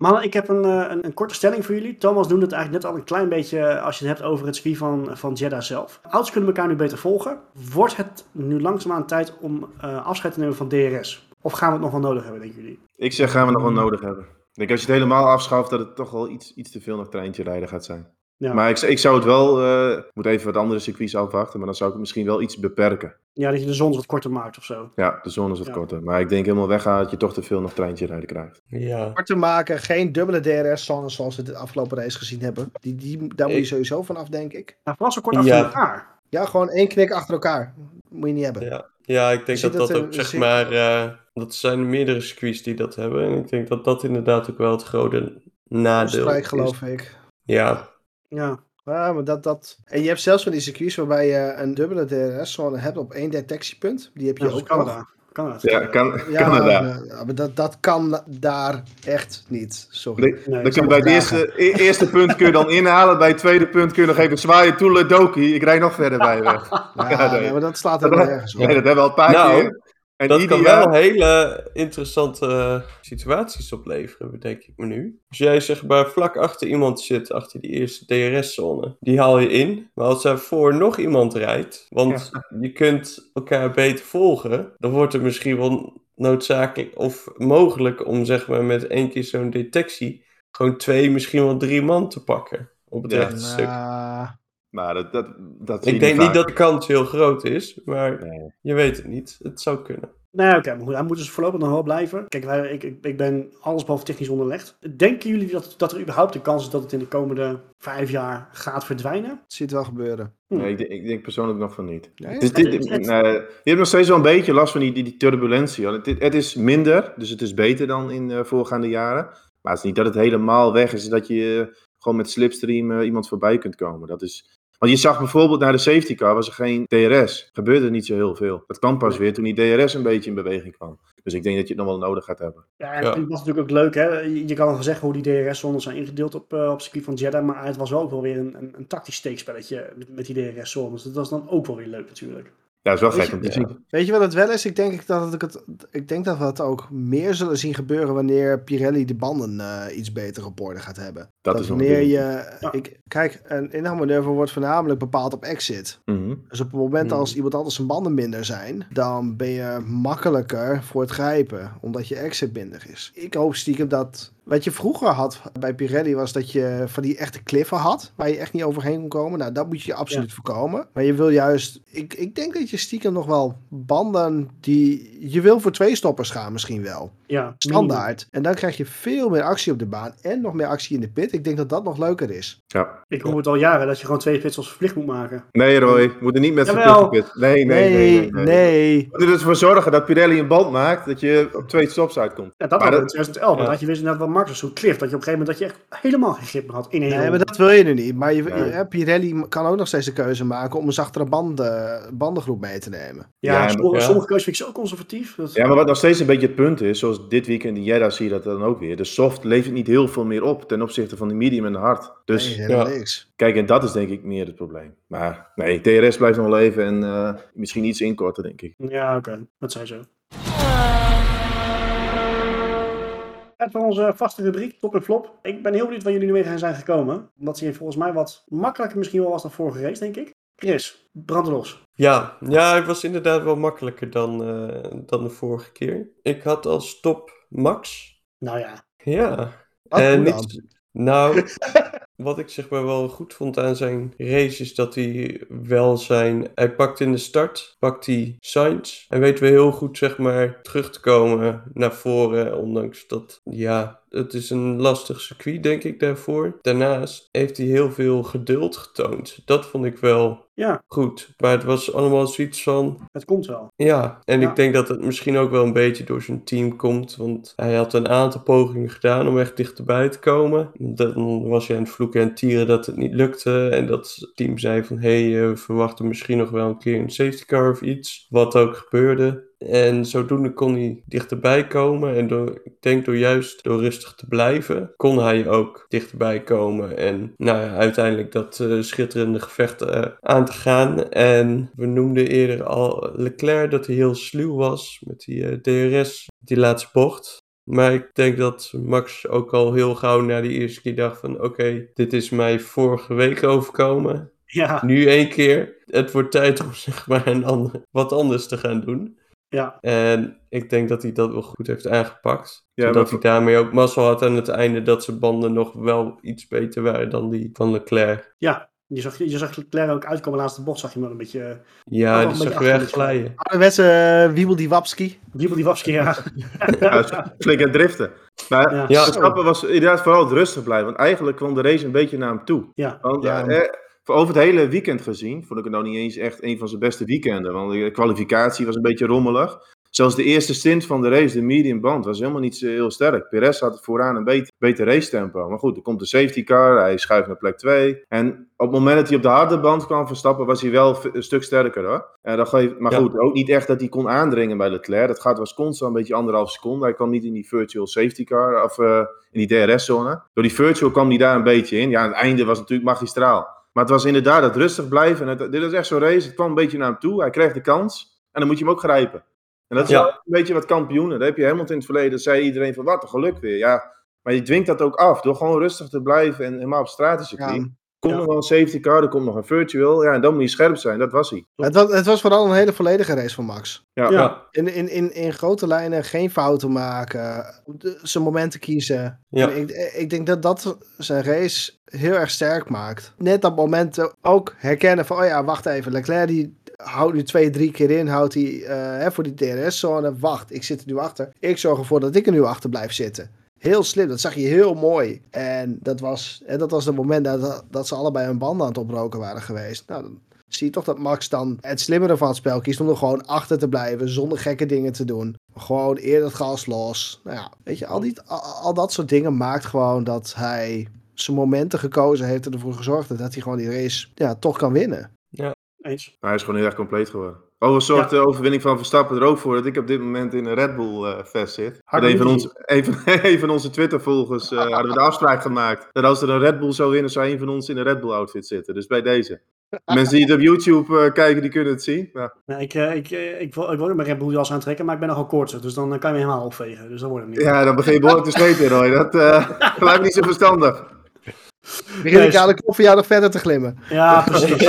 Mannen, ik heb een, eh, een, een korte stelling voor jullie. Thomas noemde het eigenlijk net al een klein beetje eh, als je het hebt over het circuit van, van Jeddah zelf. Auto's kunnen elkaar nu beter volgen. Wordt het nu langzaamaan tijd om eh, afscheid te nemen van DRS? Of gaan we het nog wel nodig hebben, denken jullie? Ik zeg, gaan we nog wel nodig hebben. Ik denk als je het helemaal afschaft, dat het toch wel iets, iets te veel nog treintje rijden gaat zijn. Ja. Maar ik, ik zou het wel, eh, ik moet even wat andere circuits afwachten, maar dan zou ik het misschien wel iets beperken. Ja, dat je de zon wat korter maakt of zo. Ja, de zone is wat Ja. korter. Maar ik denk helemaal weggaan dat je toch te veel nog treintje rijden krijgt. ja. Kort te maken, geen dubbele DRS-zones zoals we de afgelopen race gezien hebben. Die, die, daar moet je Ik- sowieso van af, denk ik. Nou, vooral zo kort achter Ja. elkaar. Ja, gewoon één knik achter elkaar. Moet je niet hebben. Ja, ja ik denk dat dat ook, zeg maar, eh, dat zijn meerdere circuits die dat hebben. En ik denk dat dat inderdaad ook wel het grote nadeel Strijk, is. geloof ik. Ja, Ja. Ja, maar dat, dat... En je hebt zelfs van die circuits waarbij je een dubbele DRS-zone hebt op één detectiepunt. Die heb je Ja, ook Canada. Canada. Ja, kan, Ja, Canada. ja, maar dat, dat kan daar echt niet. Sorry. Nee, Nee, dan kun je bij het eerste, e- eerste punt kun je dan inhalen, bij het tweede punt kun je nog even zwaaien, toeledoki, ik rijd nog verder bij je weg. Ja, Ja, nee. maar dat slaat er wel ergens op. Nee, dat hebben we al een paar Nou, keer. En dat kan jaar- wel hele interessante eh, situaties opleveren, bedenk ik me nu. Als jij zeg maar vlak achter iemand zit, achter die eerste DRS-zone, die haal je in. Maar als daarvoor nog iemand rijdt, want je kunt elkaar beter volgen, dan wordt het misschien wel noodzakelijk of mogelijk om zeg maar met één keer zo'n detectie gewoon twee, misschien wel drie man te pakken op het Ja. rechte stuk. Nou, Maar dat, dat, Ik denk niet vaak. dat de kans heel groot is, maar Nee. je weet het niet. Het zou kunnen. Nou ja, oké, maar goed, hij moet dus voorlopig nog wel blijven. Kijk, wij, ik, ik, ik ben allesbehalve technisch onderlegd. Denken jullie dat, dat er überhaupt de kans is dat het in de komende vijf jaar gaat verdwijnen? het ziet wel gebeuren. Nee, ik, denk- ik denk persoonlijk nog van niet. Nee? Is, dit, Het- het- nee, je hebt nog steeds wel een beetje last van die, die, die turbulentie. Het, het is minder, dus het is beter dan in eh, voorgaande jaren. Maar het is niet dat het helemaal weg is, dat je eh, gewoon met slipstream eh, iemand voorbij kunt komen. Dat is... Want je zag bijvoorbeeld naar de safety car was er geen DRS. Gebeurde niet zo heel veel. Dat kwam pas weer toen die DRS een beetje in beweging kwam. Dus ik denk dat je het nog wel nodig gaat hebben. Ja, en Ja. het was natuurlijk ook leuk, hè. Je kan wel zeggen hoe die DRS-zones zijn ingedeeld op, eh, op circuit van Jeddah. Maar het was wel ook wel weer een, een, een tactisch steekspelletje met, met die DRS-zones. Dat was dan ook wel weer leuk natuurlijk. Ja, dat is wel Weet gek om te je- zien. Weet je wat het wel is? Ik denk dat, ik het, ik denk dat we het ook meer zullen zien gebeuren wanneer Pirelli de banden eh, iets beter op orde gaat hebben. Dat is wanneer je. Ja. Ik, kijk, een inhaalmanoeuvre wordt voornamelijk bepaald op exit. Mhm. Dus op het moment Hmm. als iemand anders zijn banden minder zijn, dan ben je makkelijker voor het grijpen, omdat je exit minder is. Ik hoop stiekem dat. Wat je vroeger had bij Pirelli was dat je van die echte kliffen had, waar je echt niet overheen kon komen. Nou, dat moet je absoluut voorkomen. Maar je wil juist. Ik, ik denk dat je stiekem nog wel banden die. Je wil voor twee stoppers gaan, misschien wel. Ja, Standaard. En dan krijg je veel meer actie op de baan en nog meer actie in de pit. Ik denk dat dat nog leuker is. Ja. Ik hoor het al jaren dat je gewoon twee pits als verplicht moet maken. Nee, Roy, we moeten niet met Jawel. verplichte pit. Nee, nee, nee. nee, nee. nee. We moeten ervoor zorgen dat Pirelli een band maakt, dat je op twee stops uitkomt. Ja, dat was in dat- 2011. Ja. Dat had je wist net wat Zo'n cliff. Dat je op een gegeven moment dat je echt helemaal geen grip meer had in Nee, maar dat wil je nu niet. Maar je, Nee. je- Pirelli kan ook nog steeds de keuze maken om een zachtere banden, bandengroep mee te nemen. Ja, sommige, ja. sommige keuzes vind ik zo conservatief. Dat, Ja, maar wat nog steeds een beetje het punt is, zoals dit weekend in Jeddah zie je dat dan ook weer. De soft levert niet heel veel meer op ten opzichte van de medium en de hard. Dus nee, helemaal ja. niks. kijk, en dat is denk ik meer het probleem. Maar nee, TRS blijft nog wel even en eh, misschien iets inkorten, denk ik. Ja, oké. Dat zijn zo. Tijd voor onze vaste rubriek, top en flop. Ik ben heel benieuwd waar jullie nu mee zijn gekomen. Omdat ze hier volgens mij wat makkelijker misschien wel was dan vorige race, denk ik. Chris, brand los. Ja, ja, het was inderdaad wel makkelijker dan, eh, dan de vorige keer. Ik had als top Max. Nou ja, Ja. Wat En niet- nou, wat ik zeg maar wel goed vond aan zijn race is dat hij wel zijn... Hij pakt in de start, pakt hij Sainz. En weet we heel goed zeg maar terug te komen naar voren. Ondanks dat, ja, het is een lastig circuit denk ik daarvoor. Daarnaast heeft hij heel veel geduld getoond. Dat vond ik wel ja, goed. Maar het was allemaal zoiets van... het komt wel. Ja, en Ja. ik denk dat het misschien ook wel een beetje door zijn team komt. Want hij had een aantal pogingen gedaan om echt dichterbij te komen. Dan was hij aan het vloeken en tieren dat het niet lukte. En dat het team zei van, hé, hey, we verwachten misschien nog wel een keer een safety car of iets. Wat ook gebeurde. En zodoende kon hij dichterbij komen. En door, ik denk door juist door rustig te blijven, kon hij ook dichterbij komen. En nou ja, uiteindelijk dat eh, schitterende gevecht eh, aan te gaan. En we noemden eerder al Leclerc dat hij heel sluw was met die eh, DRS, die laatste bocht. Maar ik denk dat Max ook al heel gauw na die eerste keer dacht van oké, dit is mij vorige week overkomen. Ja, Nu één keer. Het wordt tijd om zeg maar een ander, wat anders te gaan doen. Ja, En ik denk dat hij dat wel goed heeft aangepakt. Ja, zodat maar- hij daarmee ook mazzel had aan het einde dat zijn banden nog wel iets beter waren dan die van Leclerc. ja. Je zag, je zag Leclerc ook uitkomen laatste bocht, zag je maar een beetje... eh, Ja, wel die zag achter glijden. Ouderwetse uh, Wiebel die Wapski. Wiebel die Wapski, ja. Ja, flink aan driften. Maar Ja. Ja. Was inderdaad vooral het rustig blijven. Want eigenlijk kwam de race een beetje naar hem toe. Ja, Want Ja. eh, eh, over het hele weekend gezien, vond ik het nou niet eens echt een van zijn beste weekenden. Want de kwalificatie was een beetje rommelig. Zelfs de eerste stint van de race, de medium band, was helemaal niet zo heel sterk. Perez had vooraan een beter, beter race tempo. Maar goed, er komt de safety car, hij schuift naar plek 2. En op het moment dat hij op de harde band kwam verstappen, was hij wel een stuk sterker hoor. En dat geeft, maar Ja. goed, ook niet echt dat hij kon aandringen bij Leclerc. Dat gaat was constant een beetje anderhalf seconde. Hij kwam niet in die virtual safety car, of eh, in die DRS-zone. Door die virtual kwam hij daar een beetje in. Ja, het einde was natuurlijk magistraal. Maar het was inderdaad het rustig blijven. En het, dit is echt zo'n race. Het kwam een beetje naar hem toe. Hij kreeg de kans. En dan moet je hem ook grijpen. En dat is Ja. wel een beetje wat kampioenen. Daar heb je Hamilton in het verleden. Dat zei iedereen van wat een geluk weer. Ja, maar je dwingt dat ook af. Door gewoon rustig te blijven en helemaal op straat te Ja. Komt Ja. nog wel een safety car, er komt nog een virtual. Ja, en dan moet je scherp zijn. Dat was hij. Het was, het was vooral een hele volledige race van Max. Ja. Ja. In, in, in, in grote lijnen geen fouten maken, zijn momenten kiezen. Ja. En Ik, ik denk dat dat zijn race heel erg sterk maakt. Net dat moment eh, ook herkennen van, oh ja, wacht even, Leclerc die houdt nu twee, drie keer in, houdt hij eh, hè, voor die DRS-zone. Wacht, ik zit er nu achter. Ik zorg ervoor dat ik er nu achter blijf zitten. Heel slim, dat zag je heel mooi. En dat was, hè, dat was het moment dat, dat ze allebei hun banden aan het oproken waren geweest. Nou, dan zie je toch dat Max dan het slimmere van het spel kiest om er gewoon achter te blijven, zonder gekke dingen te doen. Gewoon eerder het gas los. Nou ja, weet je, al, die, al, al dat soort dingen maakt gewoon dat hij zijn momenten gekozen heeft en ervoor gezorgd heeft dat hij gewoon die race ja, toch kan winnen. Eens. Hij is gewoon heel erg compleet geworden. Overigens zorgt Ja. de overwinning van Verstappen er ook voor dat ik op dit moment in een Red Bull eh vest zit. Een, van ons, een, van, een van onze Twitter-volgers eh, hadden we de afspraak gemaakt. Dat als er een Red Bull zou winnen, zou een van ons in een Red Bull-outfit zitten. Dus bij deze. Mensen die het op YouTube eh, kijken, die kunnen het zien. Ja. Nou, ik, eh, ik, eh, ik, wil, ik wil ook mijn Red Bull jas aantrekken, maar ik ben nogal koortsig. Dus dan eh, kan je me helemaal opvegen. Dus dat wordt het niet. ja, dan begin je behoorlijk te zweten, Roy. Dat eh, lijkt niet zo verstandig. Begin ik aan de knop jou nog verder te glimmen. Ja, precies.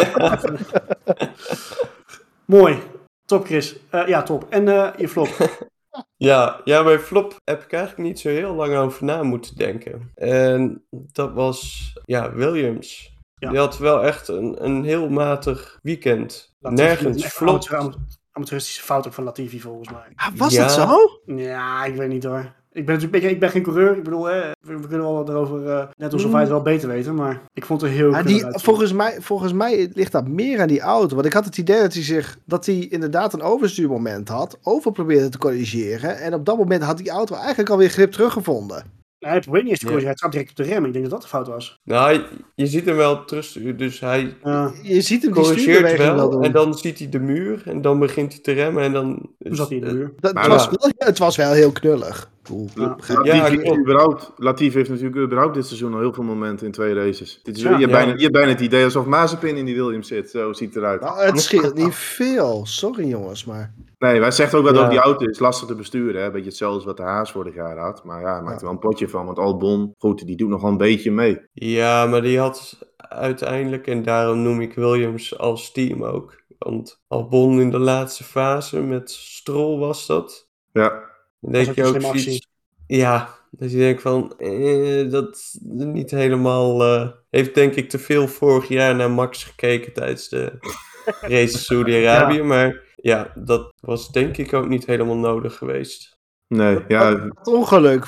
Mooi. Top, Chris. Eh, ja, top. En eh, je flop. Ja, ja, bij Flop heb ik eigenlijk niet zo heel lang over na moeten denken. En dat was, ja, Williams. Ja. Die had wel echt een, een heel matig weekend. Latifi, Nergens flop. amateur- ama- Amateuristische fout ook van Latifi, volgens mij. Ah, was Ja. dat zo? Ja, ik weet niet hoor. Ik ben natuurlijk ik ben geen coureur. Ik bedoel, hè, we, we kunnen wel erover, eh, net alsof wij het wel beter weten. Maar ik vond het heel Ja, knullig die, volgens, mij, volgens mij ligt dat meer aan die auto. Want ik had het idee dat hij zich dat hij inderdaad een overstuurmoment had. Over probeerde te corrigeren. En op dat moment had die auto eigenlijk alweer grip teruggevonden. Hij probeert niet eens te Ja. corrigeren. Hij trapte direct op de rem. Ik denk dat dat de fout was. Nou, je, je ziet hem wel terugsturen, dus hij Ja, Je ziet hem corrigeert wel wel. doen. En dan ziet hij de muur en dan begint hij te remmen en dan... toen zat hij in de muur. Dat, Maar het, was wel, het was wel heel knullig. Cool. Ja. Ja, überhaupt, Latifi heeft natuurlijk überhaupt dit seizoen al heel veel momenten in twee races. Dit is, Ja. je, hebt Ja. bijna, je hebt bijna het idee alsof Mazepin in die Williams zit. Zo ziet het eruit. Nou, het scheelt niet veel. Sorry jongens, maar... Nee, wij zegt ook wel Ja. over die auto is lastig te besturen. Hè? Beetje hetzelfde als wat de Haas vorig jaar had. Maar ja, hij maakt er wel een potje van. Want Albon, goed, die doet nog wel een beetje mee. Ja, maar die had uiteindelijk, en daarom noem ik Williams als team ook. Want Albon in de laatste fase met Stroll was dat. Ja, Dan denk je ook actie. zoiets. Ja, dus je denkt van, eh, dat niet helemaal. eh, heeft denk ik te veel vorig jaar naar Max gekeken tijdens de race Saudi-Arabië. Maar ja, dat was denk ik ook niet helemaal nodig geweest. nee, ja, Het ongeluk.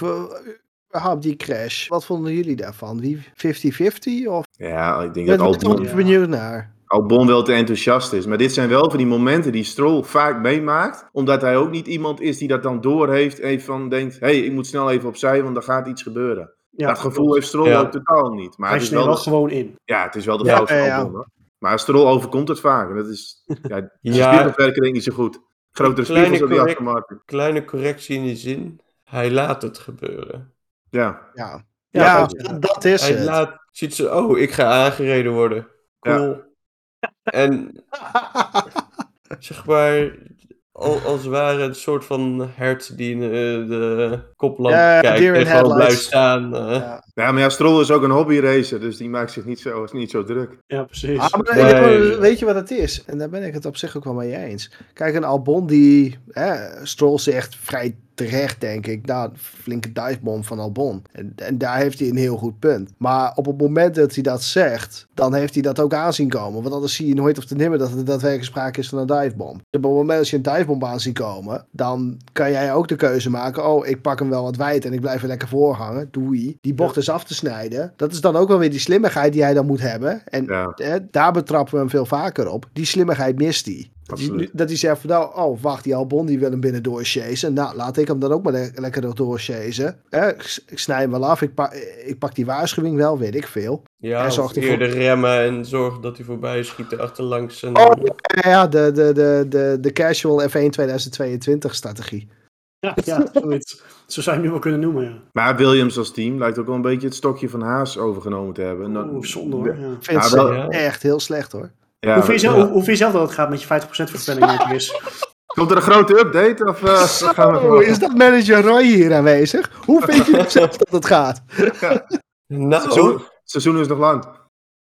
überhaupt die crash. Wat vonden jullie daarvan? Wie 50-50? Of ja ik denk ik dat ben er toch Albon, even benieuwd naar. Albon wel te enthousiast is. Maar dit zijn wel van die momenten die Stroll vaak meemaakt. Omdat hij ook niet iemand is die dat dan doorheeft. Even van denkt, hé, hey, ik moet snel even opzij, want er gaat iets gebeuren. Ja, dat gevoel heeft Stroll Ja. ook totaal niet. Maar Hij het is wel, gewoon in. ja, het is wel de Ja, fout van ja, ja. Albon. hoor. Maar Stroll overkomt het vaak. En dat is, ja, Ja. werken niet zo goed. Grotere Kleine spiegels op die aftermarket. Kleine correctie in die zin. Hij laat het gebeuren. Ja, Ja, Ja, ja, dat- is Hij het. laat, ziet ze, oh, ik ga aangereden worden. Cool. En zeg maar, al, als het ware een soort van hert die in eh, de koplamp Ja, kijkt en gewoon blijft staan. eh. Ja. Ja, maar ja, Stroll is ook een hobbyracer, dus die maakt zich niet zo, is niet zo druk. Ja, precies. Ah, maar Nee. weet- weet je wat het is? En daar ben ik het op zich ook wel mee eens. Kijk, een Albon die... Hè, Stroll zegt vrij terecht, denk ik. Nou, een flinke divebomb van Albon. En, en daar heeft hij een heel goed punt. Maar op het moment dat hij dat zegt... dan heeft hij dat ook aanzien komen. Want anders zie je nooit of te nimmer dat er daadwerkelijk sprake is van een divebomb. Op het moment dat je een divebomb aan ziet komen... dan kan jij ook de keuze maken... oh, ik pak hem wel wat wijd en ik blijf er lekker voor hangen. Doei. Die bocht is af te snijden. Dat is dan ook wel weer die slimmigheid die hij dan moet hebben. En Ja, daar betrappen we hem veel vaker op. Die slimmigheid mist hij. Dat hij, Absoluut. dat hij zegt van nou, oh wacht, die Albon die wil hem binnen doorchasen. Nou, laat ik hem dan ook maar le- lekker er doorchasen. Hè, ik, snij hem wel af, ik, pak ik pak die waarschuwing wel, weet ik veel. Ja, Hij of zorgt ervoor- eerder remmen en zorgen dat hij voorbij schiet er achterlangs. En, Oh, Ja, ja de, de, de, de, de casual F1 2022 strategie. Ja, ja zoiets. Zo zou je hem nu wel kunnen noemen. Ja. maar Williams als team lijkt ook wel een beetje het stokje van Haas overgenomen te hebben. Oeh, zonde hoor. Ja. Ik vind Ja, wel- Ja. echt heel slecht hoor. Ja, hoe, vind je zelf, ja. hoe, vind je zelf dat het gaat met je 50% voorspelling, Chris? Komt er een grote update? Of, eh, gaan we Oh, is dat manager Roy hier aanwezig? Hoe vind je zelf dat het gaat? nou, seizoen, het seizoen is nog lang.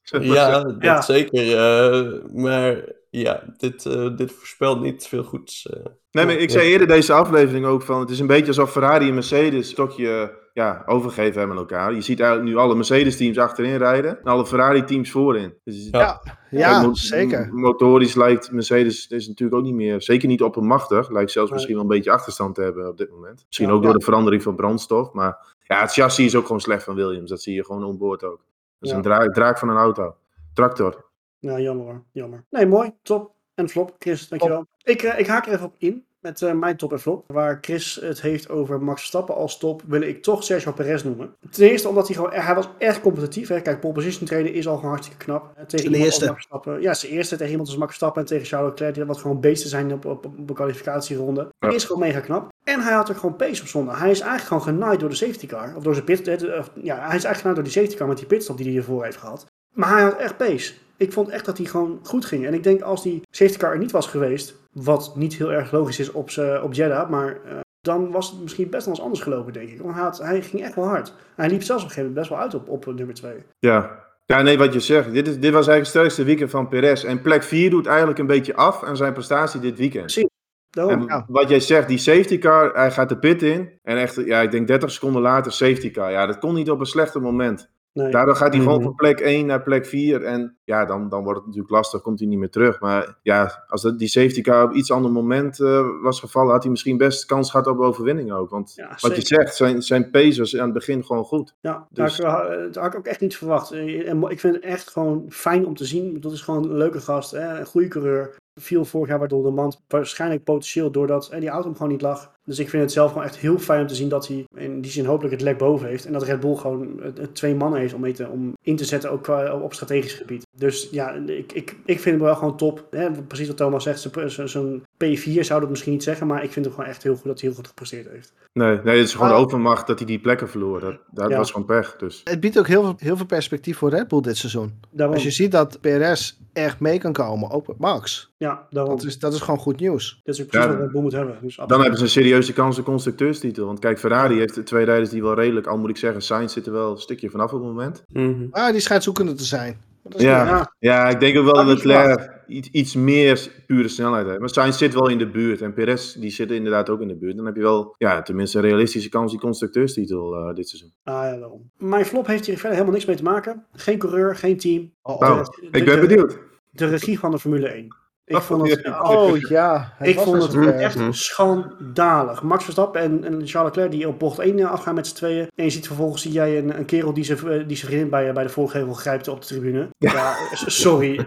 Ja, dat Ja. zeker. eh, maar ja, dit, eh, dit voorspelt niet veel goeds. eh. Nee, maar ik zei eerder deze aflevering ook van, het is een beetje alsof Ferrari en Mercedes een stokje ja, overgegeven hebben aan elkaar. Je ziet eigenlijk nu alle Mercedes-teams achterin rijden en alle Ferrari-teams voorin. Dus Ja. Ja, mo- zeker. Motorisch lijkt Mercedes is natuurlijk ook niet meer, zeker niet oppermachtig. Lijkt zelfs Nee. misschien wel een beetje achterstand te hebben op dit moment. Misschien Ja, ook door ja. de verandering van brandstof. Maar ja, het chassis is ook gewoon slecht van Williams. Dat zie je gewoon onboord ook. Dat is Ja. een draak, draak van een auto. Tractor. Ja, jammer hoor. Jammer. Nee, mooi. Top. En flop. Chris, dankjewel. Ik, eh, ik haak er even op in met eh, mijn top en flop. Waar Chris het heeft over Max Verstappen als top, wil ik toch Sergio Perez noemen. Ten eerste omdat hij gewoon, hij was echt competitief. Hè. Kijk, pole position trainen is al gewoon hartstikke knap. Tegen als eerste. Max Verstappen. Ja, zijn eerste tegen iemand als Max Verstappen en tegen Charles Leclerc. Die wat gewoon beesten zijn op, op, op een kwalificatieronde. Ja. Is gewoon mega knap. En hij had er gewoon pace op zondag. Hij is eigenlijk gewoon genaaid door de safety car. Of door zijn pit. eh, de- ja, hij is eigenlijk genaaid door die safety car met die pitstop die hij hiervoor heeft gehad. Maar hij had echt pace. Ik vond echt dat hij gewoon goed ging. En ik denk als die safety car er niet was geweest, wat niet heel erg logisch is op, op Jeddah, maar eh, dan was het misschien best wel eens anders gelopen, denk ik. Want hij, had- hij ging echt wel hard. Hij liep zelfs op een gegeven moment best wel uit op, op nummer 2. Ja. Ja, nee, wat je zegt. Dit, is, dit was eigenlijk het sterkste weekend van Perez. En plek 4 doet eigenlijk een beetje af aan zijn prestatie dit weekend. Precies. En Ja. wat jij zegt, die safety car, hij gaat de pit in. En echt, ja, ik denk 30 seconden later safety car. Ja, dat kon niet op een slechter moment. Nee. Daardoor gaat hij gewoon Mhm. van plek 1 naar plek 4. En ja, dan, dan wordt het natuurlijk lastig, komt hij niet meer terug. Maar ja, als dat, die safety car op iets ander moment eh, was gevallen, had hij misschien best kans gehad op overwinning ook. Want Ja, wat zeker. je zegt, zijn, zijn pace was aan het begin gewoon goed. Ja, Dus- daar, had ik- dat had ik ook echt niet verwacht. Eh, En ik vind het echt gewoon fijn om te zien. Dat is gewoon een leuke gast, hè? een goede coureur. Viel vorig jaar waardoor de man waarschijnlijk potentieel doordat eh, die auto hem gewoon niet lag. Dus ik vind het zelf gewoon echt heel fijn om te zien dat hij in die zin hopelijk het lek boven heeft. En dat Red Bull gewoon twee mannen heeft om, mee te, om in te zetten, ook qua, op strategisch gebied. Dus ja, ik, ik, ik vind hem wel gewoon top. Hè? Precies wat Thomas zegt, zo'n- zo'n zo'n P4 zou dat misschien niet zeggen. Maar ik vind hem gewoon echt heel goed dat hij heel goed gepresteerd heeft. Nee, nee het is gewoon Ah. overmacht dat hij die plekken verloor. Dat, dat Ja. was gewoon pech. Dus. Het biedt ook heel veel, heel veel perspectief voor Red Bull dit seizoen. Daarom, Als je ziet dat PRS echt mee kan komen, ook met Max. ja, daarom. Dat is, dat is gewoon goed nieuws. Dat is ook precies Ja, wat Red Bull moet hebben. Dus Dan hebben ze een serieuze kans op constructeurstitel. Want kijk, Ferrari heeft twee rijders die wel redelijk, al moet ik zeggen, Sainz zit er wel een stukje vanaf op het moment. Mhm. Maar die schijnt zoekende te zijn. Maar dat is Ja. Ja, Ja, ik denk ook wel Had dat Leclerc iets, iets meer pure snelheid heeft. Maar Sainz zit wel in de buurt en Perez die zit inderdaad ook in de buurt. Dan heb je wel, ja, tenminste een realistische kans die constructeurstitel eh, dit seizoen. Ah, ja, daarom. Mijn flop heeft hier verder helemaal niks mee te maken. Geen coureur, geen team. Oh, Nou, oh. De- ik de- ben de- benoemd. De regie van de Formule 1. Ik vond het, ja. Oh ja, het ik vond wel het echt schandalig. Max Verstappen en, en Charles Leclerc die op bocht 1 afgaan met z'n tweeën. En je ziet vervolgens zie jij een, een kerel die zijn eh, die zijn vriendin bij, bij de voorgevel grijpt op de tribune. Ja, s- sorry.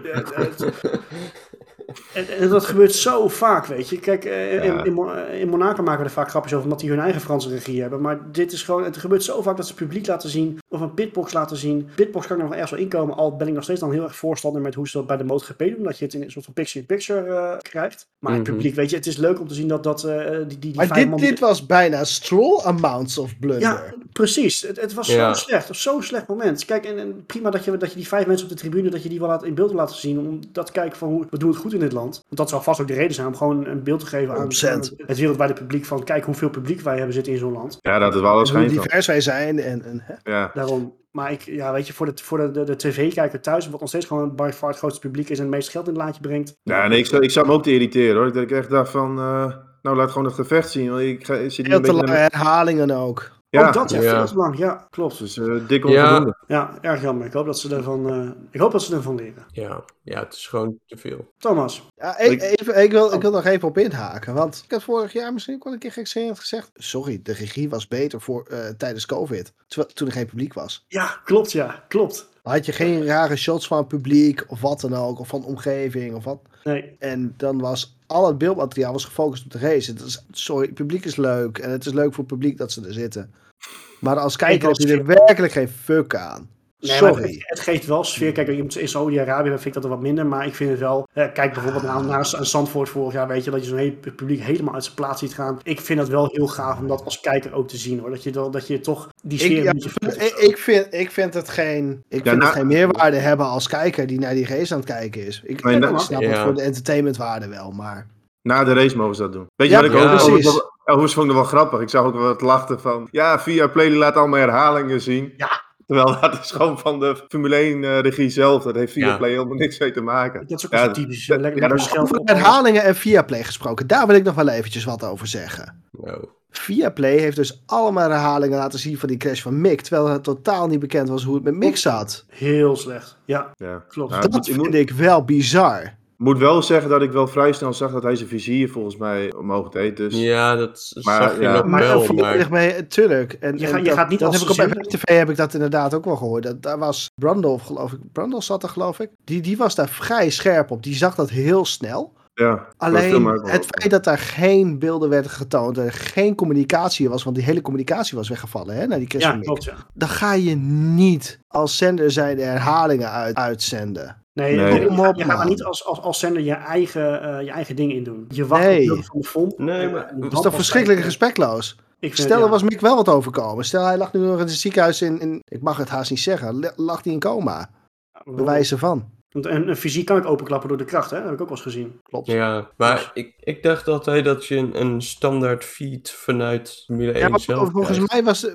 Eh, eh, En, en dat gebeurt zo vaak, weet je. Kijk, eh, in, Ja. in, Mo- in Monaco maken we er vaak grapjes over, omdat die hun eigen Franse regie hebben. Maar dit is gewoon, het gebeurt zo vaak dat ze publiek laten zien, of een pitbox laten zien. Pitbox kan er nog ergens wel inkomen, al ben ik nog steeds dan heel erg voorstander met hoe ze dat bij de MotoGP doen. Dat je het in een soort van picture-in-picture eh, krijgt. Maar het Mhm. publiek, weet je, het is leuk om te zien dat, dat eh, die, die, die Maar dit, man- dit was bijna stroll amounts of blunder. ja, precies. Het, het was Ja. zo slecht. Of zo'n slecht moment. Kijk, en, en prima dat je, dat je die vijf mensen op de tribune, dat je die wel laat, in beeld laten zien. Om dat te kijken van hoe we doen het goed in dit land. Want dat zou vast ook de reden zijn om gewoon een beeld te geven aan, 100%. aan het wereldwijde publiek. Van kijk hoeveel publiek wij hebben zitten in zo'n land. Ja, dat is wel alles hoe divers wij zijn. En, en, hè? Ja. Daarom. Maar ik, ja, weet je, voor de, voor de, de, de tv-kijker thuis, wat nog steeds gewoon by far het grootste publiek is en het meeste geld in het laadje brengt. Ja, nee, ik, zou- ik zou me ook te irriteren hoor. Dat ik echt dacht van, eh, nou laat gewoon het gevecht zien. Want ik, ga, ik zit een te lange herhalingen ook. Ja, Ook dat, ja, Ja. veel te lang. Ja, klopt. dus eh, dik Ja. Ja, erg jammer. Ik hoop dat ze ervan, eh, ik hoop dat ze ervan leren. Ja, ja, het is gewoon te veel. Thomas. Ja, ik, even, ik, wil, ik wil nog even op inhaken. Want ik had vorig jaar misschien ook wel een keer gekscherend gezegd. Sorry, de regie was beter voor, eh, tijdens COVID. Terwijl, toen er geen publiek was. Ja, klopt, ja, klopt. Had je geen rare shots van het publiek of wat dan ook. Of van de omgeving of wat. Nee, En dan was al het beeldmateriaal was gefocust op de race. Het is, sorry, het publiek is leuk. En het is leuk voor het publiek dat ze er zitten. Maar als kijker heb je er werkelijk geen fuck aan. Nee, Sorry. het, het geeft wel sfeer. Kijk, in Saudi-Arabië vind ik dat er wat minder. Maar ik vind het wel. eh, kijk bijvoorbeeld naar, naar Zandvoort vorig jaar. Weet je, dat je zo'n hele publiek helemaal uit zijn plaats ziet gaan. Ik vind dat wel heel gaaf om dat als kijker ook te zien hoor. Dat je, dan- dat je toch die sfeer Ik, ja, ik, ik, vind, ik vind het geen, ik Ja, vind nou- het geen meerwaarde hebben als kijker die naar die race aan het kijken is. Ik, Nee, ik nou- snap het voor de entertainmentwaarde wel, maar... Na de race mogen ze dat doen. Weet je Ja, wat ik ja, ook precies. Overigens- overigens vond ik nog wel grappig. Ik zag ook wel wat lachten van. Ja, via Play laat allemaal herhalingen zien. Ja. Terwijl dat is gewoon van de Formule 1 eh, regie zelf. Dat heeft Viaplay Ja. helemaal niks mee te maken. Dat is ook Ja, zo dat- typisch. dat- lekker ja, dat- Over herhalingen en Viaplay gesproken, daar wil ik nog wel eventjes wat over zeggen. Nou, Viaplay heeft dus allemaal herhalingen laten zien van die crash van Mick, terwijl het totaal niet bekend was hoe het met Mick zat. Heel slecht. Ja, Ja. klopt. Nou, ik Dat moet- ik vind ik wel bizar. Moet wel zeggen dat ik wel vrij snel zag dat hij zijn vizier volgens mij omhoog deed. Dus ja, dat Maar, zag je ja. nog Maar wel, volledig maar... mee, tuurlijk. En, Je en gaat- je dat, gaat niet dat als heb ik op FTV heb ik dat inderdaad ook wel gehoord. Dat, daar was Brandolf, geloof ik. Brandolf zat er, geloof ik. Die, die was daar vrij scherp op. Die zag dat heel snel. ja. Alleen het feit dat daar geen beelden werden getoond, er geen communicatie was, want die hele communicatie was weggevallen hè, naar die crash Ja, van Mick. klopt, ja. Dan ga je niet als zender zijn de herhalingen uit, uitzenden. Nee, Nee. je- gaat- op, je gaat er man. niet als, als, als zender je eigen, eh, je eigen ding in doen. Je wacht Nee. op van de FOM. Nee, en- maar- en dat is toch verschrikkelijk respectloos. Ik vind Stel, er ja. was Mick wel wat overkomen. Stel, hij lag nu nog in het ziekenhuis in, in ik mag het haast niet zeggen, lag hij in coma. Bewijzen van. Want een, een fysiek kan ik openklappen door de kracht, hè? Dat heb ik ook wel eens gezien. Klopt. Ja, maar ik, ik dacht altijd dat je een, een standaard feed vanuit Formule 1 Ja, maar zelf volgens krijgt. mij was...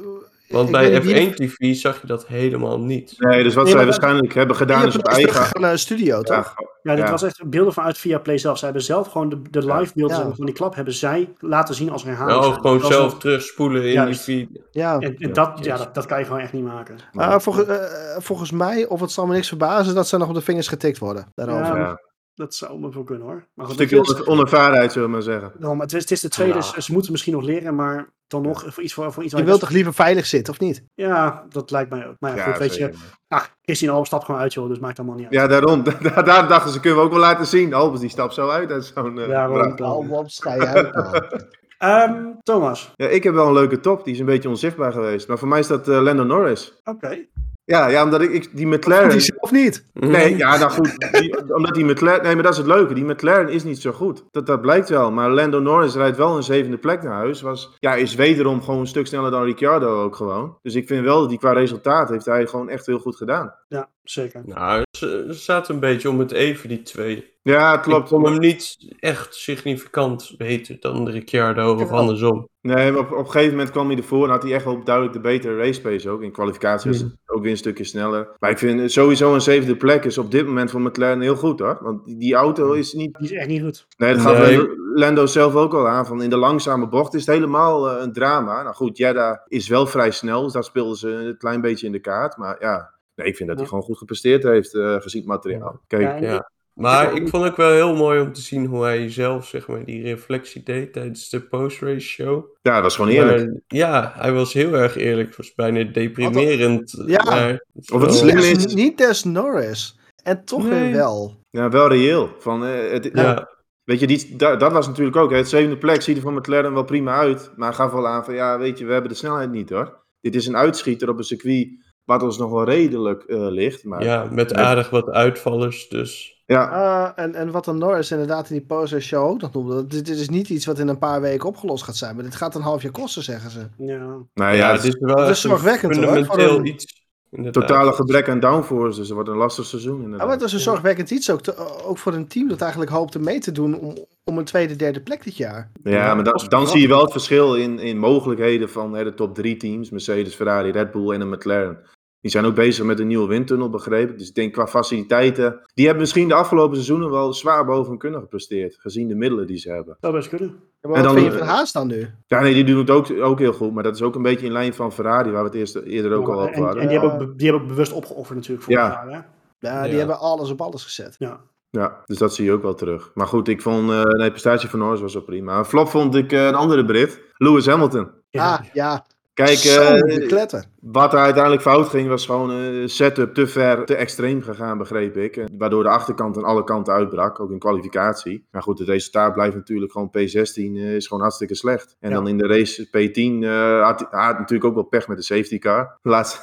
Want bij weet niet wie- F1 TV zag je dat helemaal niet. Nee, dus wat Nee, zij maar dat- waarschijnlijk hebben gedaan is op eigen... de studio, Ja, toch? Ja, dit Ja. was echt beelden vanuit Viaplay zelf. Ze hebben zelf gewoon de, de live beelden Ja. maar, van die klap hebben zij laten zien als herhaling. Nou, gewoon zelf terugspoelen in Juist. die feed. Ja. En, en dat, ja, dat, dat kan je gewoon echt niet maken. Ah, volgens, eh, volgens mij, of het zal me niks verbazen, dat ze nog op de vingers getikt worden. Daarover. Dat zou me wel kunnen hoor. Maar Een stukje het is, oner- onervarenheid, zullen we maar zeggen. nou, maar het, is, het is de tweede, Ja. ze, ze moeten misschien nog leren, maar dan nog voor iets voor, voor iets Je wilt toch liever veilig zitten, of niet? Ja, dat lijkt mij ook. Maar ja, goed, weet je. Ah, Christine Albers stapt gewoon uit, joh, dus maakt allemaal niet uit. Ja, daarom. Daar, daar dachten ze, kunnen we ook wel laten zien. Albers, die stapt zo uit uit zo'n... eh, Daarom. vracht. Album, schei uit. Ehm, Thomas. Ja, ik heb wel een leuke top. Die is een beetje onzichtbaar geweest. Maar voor mij is dat eh Lando Norris. Oké. Ja, ja omdat ik, ik die McLaren... hij zelf niet? Nee, ja, nou goed. Die, omdat die McLaren... Nee, maar dat is het leuke. Die McLaren is niet zo goed. Dat, dat blijkt wel. Maar Lando Norris rijdt wel een zevende plek naar huis. Was, ja, is wederom gewoon een stuk sneller dan Ricciardo ook gewoon. Dus ik vind wel dat die qua resultaat heeft hij gewoon echt heel goed gedaan. Ja, zeker. Nou, ze, ze zaten een beetje om het even, die twee. Ja, Ik klopt. vond hem niet echt significant beter dan de Ricciardo of andersom. Nee, maar op, op een gegeven moment kwam hij ervoor en had hij echt wel duidelijk de betere race pace ook. In kwalificatie was het ook weer een stukje sneller. Maar ik vind sowieso een zevende plek is op dit moment voor McLaren heel goed hoor. Want die, auto is niet... Die is echt niet goed. Nee, dat gaf Nee. Lando, Lando zelf ook al aan. Van in de langzame bocht is het helemaal eh, een drama. Nou goed, Jeddah is wel vrij snel. Dus daar speelden ze een klein beetje in de kaart. Maar ja, nee, ik vind dat hij gewoon goed gepresteerd heeft eh, gezien het materiaal. Kijk, Ja. Maar ik vond ook wel heel mooi om te zien hoe hij zelf zeg maar, die reflectie deed tijdens de post-race show. ja, dat was gewoon eerlijk. Maar, ja, hij was heel erg eerlijk. Het was bijna deprimerend. Ja. maar- Of het slim is- Niet Des Norris. En toch Nee. weer wel. Ja, wel reëel. Van, eh, het, Ja, Weet je, die, dat, dat was natuurlijk ook. hè. Het zevende plek ziet er voor McLaren wel prima uit. Maar gaf wel aan van, ja, weet je, we hebben de snelheid niet hoor. Dit is een uitschieter op een circuit wat ons nog wel redelijk eh, ligt. Maar ja, ja, met aardig wat uitvallers. Dus Ah, en, en wat een Norris inderdaad in die poster show ook nog noemde. dat Dit, dit is niet iets wat in een paar weken opgelost gaat zijn. Maar dit gaat een half jaar kosten, zeggen ze. Ja. nou ja, ja, het is wel dat is zorgwekkend, hoor, fundamenteel voor een- iets. Inderdaad. totale gebrek aan downforce. Dus het wordt een lastig seizoen Ja, inderdaad. maar het is een zorgwekkend iets ook, te- ook voor een team dat eigenlijk hoopte mee te doen om, om een tweede, derde plek dit jaar. Ja, maar dan zie je wel het verschil in, in mogelijkheden van hè, de top drie teams. Mercedes, Ferrari, Red Bull en een McLaren. Die zijn ook bezig met een nieuwe windtunnel, begrepen. Dus ik denk qua faciliteiten. Die hebben misschien de afgelopen seizoenen wel zwaar boven hun kunnen gepresteerd. Gezien de middelen die ze hebben. Zou best kunnen. Ja, maar En wat dan- vind je van Haas dan nu? Ja, nee, die doen het ook, ook heel goed. Maar dat is ook een beetje in lijn van Ferrari, waar we het eerst, eerder ook al en, over en, hadden. die, Ja. hebben ook, be- die hebben ook bewust opgeofferd natuurlijk voor Ja. jaar. Ja, die Ja. hebben alles op alles gezet. Ja. Ja, dus dat zie je ook wel terug. Maar goed, ik vond... eh nee, prestatie van Norris was wel prima. Een flop vond ik eh, een andere Brit. Lewis Hamilton. Ja. Ah, ja. Kijk, Zo eh. Wat er uiteindelijk fout ging, was gewoon een setup te ver, te extreem gegaan, begreep ik. Waardoor de achterkant aan alle kanten uitbrak, ook in kwalificatie. Maar goed, het resultaat blijft natuurlijk gewoon P16, eh, is gewoon hartstikke slecht. En Ja. dan in de race P10 eh, had hij had natuurlijk ook wel pech met de safety car. Laatste,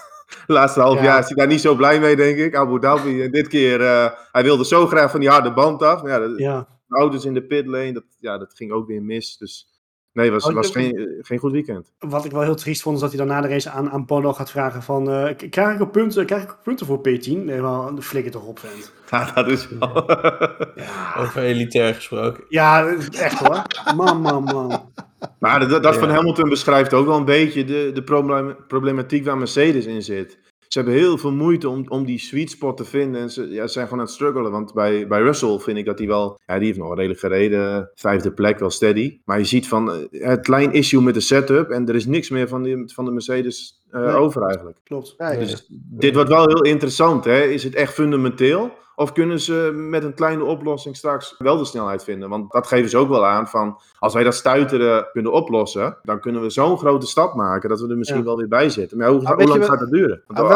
laatste half Ja. jaar is hij daar niet zo blij mee, denk ik. Abu Dhabi, en dit keer, hij wilde zo graag van die harde band af. Maar ja, de, Ja. de auto's in de pitlane, dat, ja, dat ging ook weer mis. Dus nee, was, Oh, was geen, geen goed weekend. Wat ik wel heel triest vond, is dat hij dan na de race aan, aan Bono gaat vragen van... eh, krijg, ik ook punten, krijg ik ook punten voor P10? Nee, wel, flikker toch op, vent. Ja, dat is wel... Over elitair gesproken. Ja, echt hoor. Man, man, man. Maar dat, dat van Ja. Hamilton beschrijft ook wel een beetje de, de problem- problematiek waar Mercedes in zit. Ze hebben heel veel moeite om, om die sweet spot te vinden. En ze ja, ze zijn gewoon aan het struggelen. Want bij, bij Russell vind ik dat hij wel, ja, die heeft nog wel redelijk gereden. Vijfde plek, wel steady. Maar je ziet van eh, het klein issue met de setup. En er is niks meer van, die, van de Mercedes eh, Nee. over eigenlijk. Klopt. Nee, Dus dit wordt wel heel interessant. Hè? Is het echt fundamenteel? Of kunnen ze met een kleine oplossing straks wel de snelheid vinden? Want dat geven ze ook wel aan van als wij dat stuiteren kunnen oplossen, dan kunnen we zo'n grote stap maken dat we er misschien Ja. wel weer bij zitten. Maar hoe, lang gaat dat duren? Want we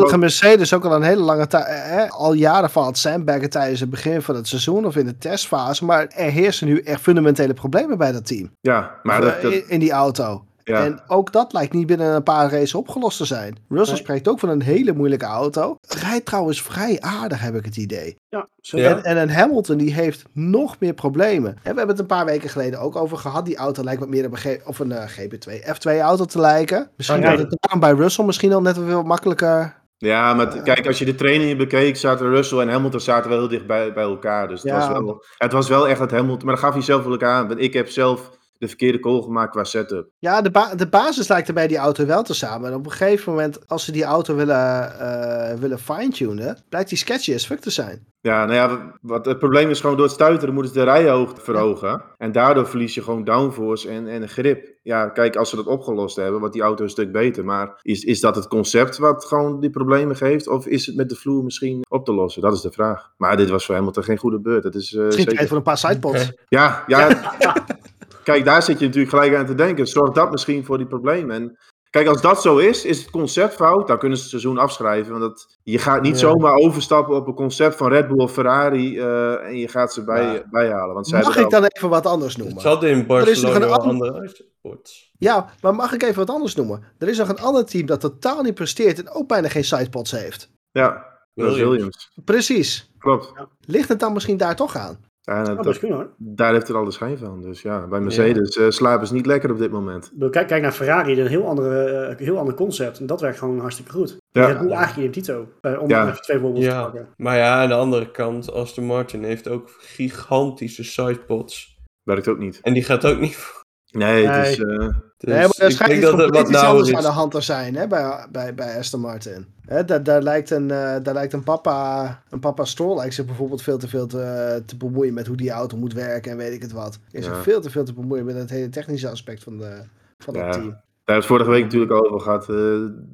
hebben Mercedes ook al een hele lange tijd, eh, al jaren van het sandbaggen tijdens het begin van het seizoen of in de testfase. Maar er heersen nu echt fundamentele problemen bij dat team. Ja, maar Of, dat, eh, dat- in, in die auto. Ja. En ook dat lijkt niet binnen een paar races opgelost te zijn. Russell Nee. spreekt ook van een hele moeilijke auto. Rijdt trouwens vrij aardig, heb ik het idee. Ja. En, en een Hamilton die heeft nog meer problemen. En we hebben het een paar weken geleden ook over gehad. Die auto lijkt wat meer op een, of een eh, GP2 F2 auto te lijken. Misschien dat het daarom bij Russell misschien al net wat makkelijker. Ja, maar kijk, als je de trainingen bekeek, zaten Russell en Hamilton zaten wel heel dicht bij, bij elkaar. Dus het, Ja. was wel, het was wel echt het Hamilton. Maar dat gaf hij zelf wel elkaar aan. Want ik heb zelf de verkeerde call gemaakt qua setup. Ja, de, ba- de basis lijkt er bij die auto wel te samen. En op een gegeven moment, als ze die auto willen, eh, willen fine-tunen, blijkt die sketchy as fuck te zijn. Ja, nou ja, wat het probleem is gewoon door het stuiteren moeten ze de rijhoogte verhogen. En daardoor verlies je gewoon downforce en, en grip. Ja, kijk, als ze dat opgelost hebben, wordt die auto een stuk beter. Maar is, is dat het concept wat gewoon die problemen geeft? Of is het met de vloer misschien op te lossen? Dat is de vraag. Maar dit was voor Hamilton geen goede beurt. Dat is, eh, Misschien zeker... tijd voor een paar sidepods. Ja, ja. Kijk, daar zit je natuurlijk gelijk aan te denken. Zorgt dat misschien voor die problemen? En kijk, als dat zo is, is het concept fout. Dan kunnen ze het seizoen afschrijven. Want dat, je gaat niet Ja. zomaar overstappen op een concept van Red Bull of Ferrari. eh, en je gaat ze bij, Ja. bijhalen. Want zij Mag ik dan even wat anders Het noemen? zat in is nog Barcelona een andere. Ja, maar mag ik even wat anders noemen? Er is nog een ander team dat totaal niet presteert en ook bijna geen sidepods heeft. Ja, dat is Williams. Williams. Precies. Klopt. Ligt het dan misschien daar toch aan? Ja, Dat dat- best kunnen hoor. daar heeft het al de schijn van. Dus ja, bij Mercedes eh, slapen ze niet lekker op dit moment. Kijk, kijk naar Ferrari, een heel, andere, eh, heel ander concept. En dat werkt gewoon hartstikke goed. Ja. Red Bull eigenlijk identito. Uh, om Ja. even twee voorbeelden te Ja, pakken. maar ja, aan de andere kant, Aston Martin heeft ook gigantische sidepods. Werkt ook niet. En die gaat ook niet. Nee, het is... Dus eh, nee, maar er ik schijnt iets dat wat anders is. aan de hand te zijn hè, bij, bij, bij Aston Martin. Hè, daar, daar, lijkt een, eh, daar lijkt een papa, een papa Stroll lijkt zich bijvoorbeeld veel te veel te, te bemoeien met hoe die auto moet werken en weet ik het wat. Is Ja. zich veel te veel te bemoeien met het hele technische aspect van, de, van Ja. team. Daar hebben we het vorige week natuurlijk over gehad. eh,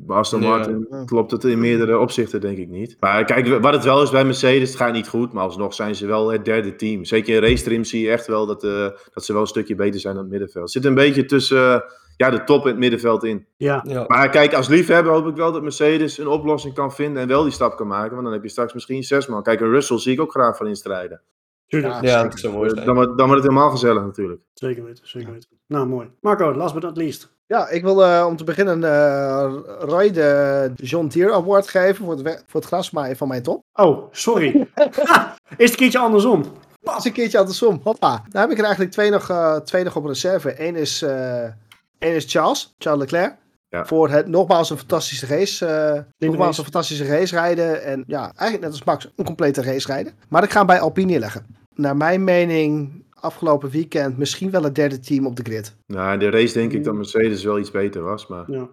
bij Aston Ja. Martin klopt het in meerdere opzichten denk ik niet. Maar kijk, wat het wel is bij Mercedes, het gaat niet goed. Maar alsnog zijn ze wel het derde team. Zeker in race trim zie je echt wel dat, eh, dat ze wel een stukje beter zijn dan het middenveld. Zit een beetje tussen eh, ja, de top en het middenveld in. Ja, Ja. Maar kijk, als liefhebber hoop ik wel dat Mercedes een oplossing kan vinden en wel die stap kan maken. Want dan heb je straks misschien zes man. Kijk, een Russell zie ik ook graag van instrijden. tuurlijk. Ja. ja, dat zou mooi zijn. Dan, wordt- dan wordt het helemaal gezellig natuurlijk. Zeker weten, zeker weten. Nou, mooi. Marco, last but not least. Ja, ik wil eh, om te beginnen eh Roy de John Deere Award geven voor het, voor het grasmaaien van mijn top. Oh, sorry. Ha, Is het een keertje andersom? Is een keertje andersom. Hoppa. Daar heb ik er eigenlijk twee nog, eh, twee nog op reserve. Eén is, eh, één is Charles, Charles Leclerc. Ja. Voor het nogmaals een fantastische race. eh, nogmaals race. een fantastische race rijden. En ja, eigenlijk net als Max, een complete race rijden. Maar ik ga hem bij Alpine neerleggen. Naar mijn mening, afgelopen weekend misschien wel het derde team op de grid. Nou, in de race denk ik dat Mercedes wel iets beter was. Maar, Ja.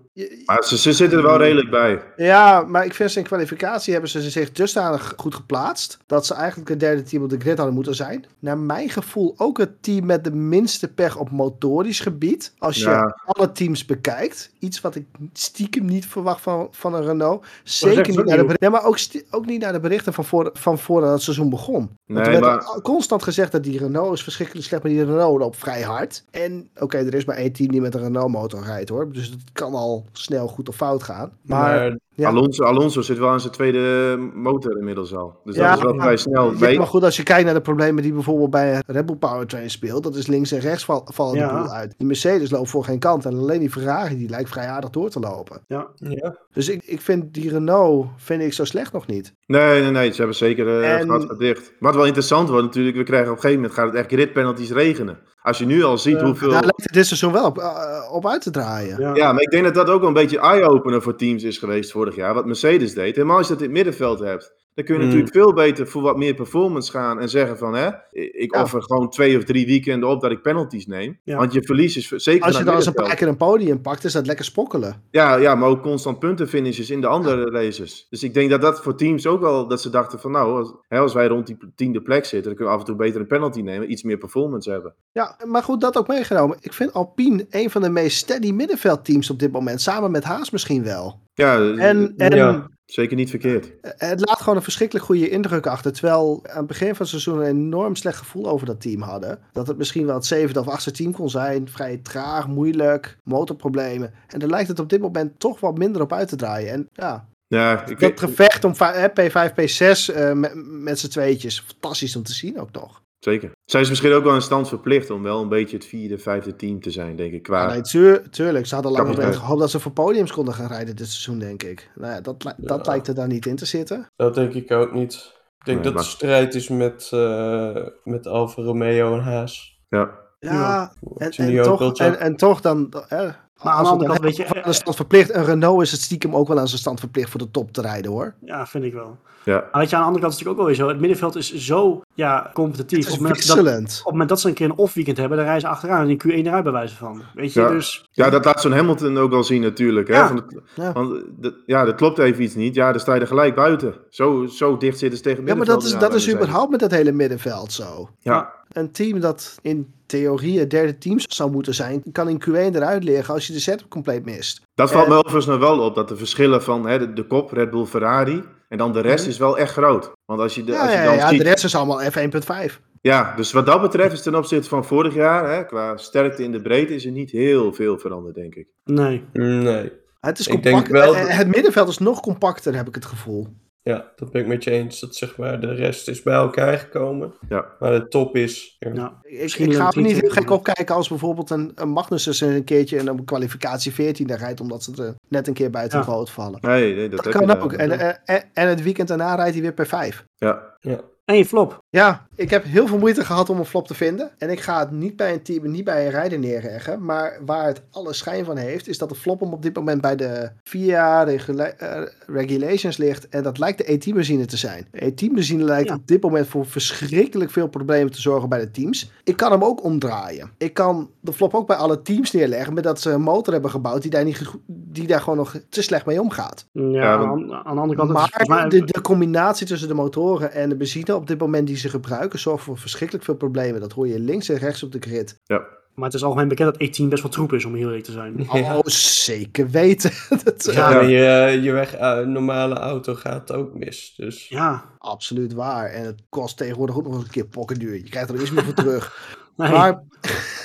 maar ze, ze zitten er wel redelijk bij. Ja, maar ik vind ze in kwalificatie hebben ze zich dusdanig goed geplaatst. dat ze eigenlijk het derde team op de grid hadden moeten zijn. Naar mijn gevoel ook het team met de minste pech op motorisch gebied. Als je Ja. alle teams bekijkt. Iets wat ik stiekem niet verwacht van, van een Renault. Zeker niet naar de berichten. Maar ook, ook niet naar de berichten van, voor, van voordat het seizoen begon. Want Nee, er werd maar- constant gezegd dat die Renault is verschrikkelijk slecht. Maar die Renault loopt vrij hard. En oké, er is maar één team die met een Renault motor rijdt hoor. Dus het kan al snel goed of fout gaan. Maar Maar Ja. Alonso, Alonso zit wel aan zijn tweede motor inmiddels al. Dus Ja, dat is wel vrij snel. Ja, maar goed, als je kijkt naar de problemen die bijvoorbeeld bij Red Bull Powertrain speelt, dat is links en rechts val, vallen Ja. de boel uit. Die Mercedes loopt voor geen kant en alleen die Ferrari die lijkt vrij aardig door te lopen. Ja. ja, Dus ik, ik vind die Renault vind ik zo slecht nog niet. nee, nee, nee, ze hebben zeker eh En- het gat gedicht. Wat wel interessant wordt natuurlijk, we krijgen op een gegeven moment gaat het echt grid penalties regenen. Als je nu al ziet hoeveel... Daar lijkt het dit seizoen wel op, eh, op uit te draaien. Ja. Ja, maar ik denk dat dat ook wel een beetje eye-opener voor teams is geweest vorig jaar. Wat Mercedes deed. Helemaal als je dat in het middenveld hebt. Dan kun je Hmm. natuurlijk veel beter voor wat meer performance gaan en zeggen van, hè, ik Ja. offer gewoon twee of drie weekenden op dat ik penalties neem. Ja. Want je verlies is zeker Als je dan eens een paar keer een podium pakt, is dat lekker spokkelen. Ja, ja, maar ook constant puntenfinishes in de andere races. Dus ik denk dat dat voor teams ook wel, dat ze dachten van nou, als, hè, als wij rond die tiende plek zitten, dan kunnen we af en toe beter een penalty nemen, iets meer performance hebben. Ja, maar goed, dat ook meegenomen. Ik vind Alpine een van de meest steady middenveldteams op dit moment. Samen met Haas misschien wel. Ja, En, en Ja. Zeker niet verkeerd. het laat gewoon een verschrikkelijk goede indruk achter. Terwijl aan het begin van het seizoen een enorm slecht gevoel over dat team hadden. Dat het misschien wel het zevende of achtste team kon zijn. Vrij traag, moeilijk, motorproblemen. En daar lijkt het op dit moment toch wat minder op uit te draaien. En ja, Ja, ik dat gevecht om va- hè, P5, P6 eh, met, met z'n tweetjes. Fantastisch om te zien ook nog. zeker. Zijn ze misschien ook wel in stand verplicht om wel een beetje het vierde, vijfde team te zijn, denk ik, qua... Ja, nee, tuur- tuurlijk. Ze hadden lang moment gehoopt dat ze voor podiums konden gaan rijden dit seizoen, denk ik. Nou ja, dat, li- dat Ja. lijkt er daar niet in te zitten. Dat denk ik ook niet. Ik denk Nee, dat maar- de strijd is met, eh met Alfa Romeo en Haas. Ja, Ja, en, toch, en, en toch dan... Hè, Maar aan als de andere kant, weet je, hebben over aan de stand verplicht. Een Renault is het stiekem ook wel aan zijn stand verplicht voor de top te rijden, hoor. Ja, vind ik wel. ja. Maar weet je, aan de andere kant is het natuurlijk ook wel weer zo. Het middenveld is zo ja, competitief. Het Op is het, moment dat, op het moment dat ze een keer een off-weekend hebben, dan rijden ze achteraan en in Q1 eruit bij wijze van. Weet je, Ja. dus... ja, dat laat zo'n Hamilton ook al zien natuurlijk. Hè? Ja. Van Ja. Want eh, dat- ja, dat klopt even iets niet. Ja, dan sta je er gelijk buiten. Zo, zo dicht zitten ze tegen het Ja, maar dat is, middenveld dat is überhaupt met dat hele middenveld zo. Ja, Een team dat in theorie het derde team zou moeten zijn, kan in Q1 eruit liggen als je de setup compleet mist. dat valt En- me overigens nog wel op. Dat de verschillen van hè, de, de kop, Red Bull, Ferrari... en dan de rest is wel echt groot. Want als je, de, Ja, als je dan ja, ziet... de rest is allemaal F1.5. Ja, dus wat dat betreft is ten opzichte van vorig jaar... Hè, qua sterkte in de breedte is er niet heel veel veranderd, denk ik. Nee. Nee. Het is Ik compact. denk wel dat- Het middenveld is nog compacter, heb ik het gevoel. Ja, dat ben ik met je eens. Dat zeg maar, de rest is bij elkaar gekomen. Ja. Maar de top is. Ja. Ja. Ik, ga er niet heel 23 gek op kijken als bijvoorbeeld een, een Magnussen een keertje in een kwalificatie 14 daar rijdt, omdat ze er net een keer buiten Ja. vallen. Nee, nee, dat, Dat kan ook. En, en, en- en het weekend daarna rijdt hij weer per 5. Ja, Ja. En je flop. Ja, ik heb heel veel moeite gehad om een flop te vinden. En ik ga het niet bij een team, niet bij een rijder neerleggen. Maar waar het alle schijn van heeft, is dat de flop hem op dit moment bij de VIA regula- eh, regulations ligt. En dat lijkt de E-teambenzine te zijn. De E-teambenzine lijkt Ja. op dit moment voor verschrikkelijk veel problemen te zorgen bij de teams. Ik kan hem ook omdraaien. Ik kan de flop ook bij alle teams neerleggen. Met dat ze een motor hebben gebouwd die daar, niet, ge- die daar gewoon nog te slecht mee omgaat. Ja, aan, de andere kant... Maar volgens mij- de, de combinatie tussen de motoren en de benzine op dit moment die ze gebruiken, zorgt voor verschrikkelijk veel problemen. Dat hoor je links en rechts op de grid. ja. Maar het is algemeen bekend dat E-team best wel troep is, om heel eerlijk te zijn. Oh, zeker weten. Dat, Ja, Ja. maar je, je weg, eh, normale auto gaat ook mis. Dus Ja. Absoluut waar. En het kost tegenwoordig ook nog eens een keer pokkenduur. Je krijgt er iets meer voor terug. Nee. Maar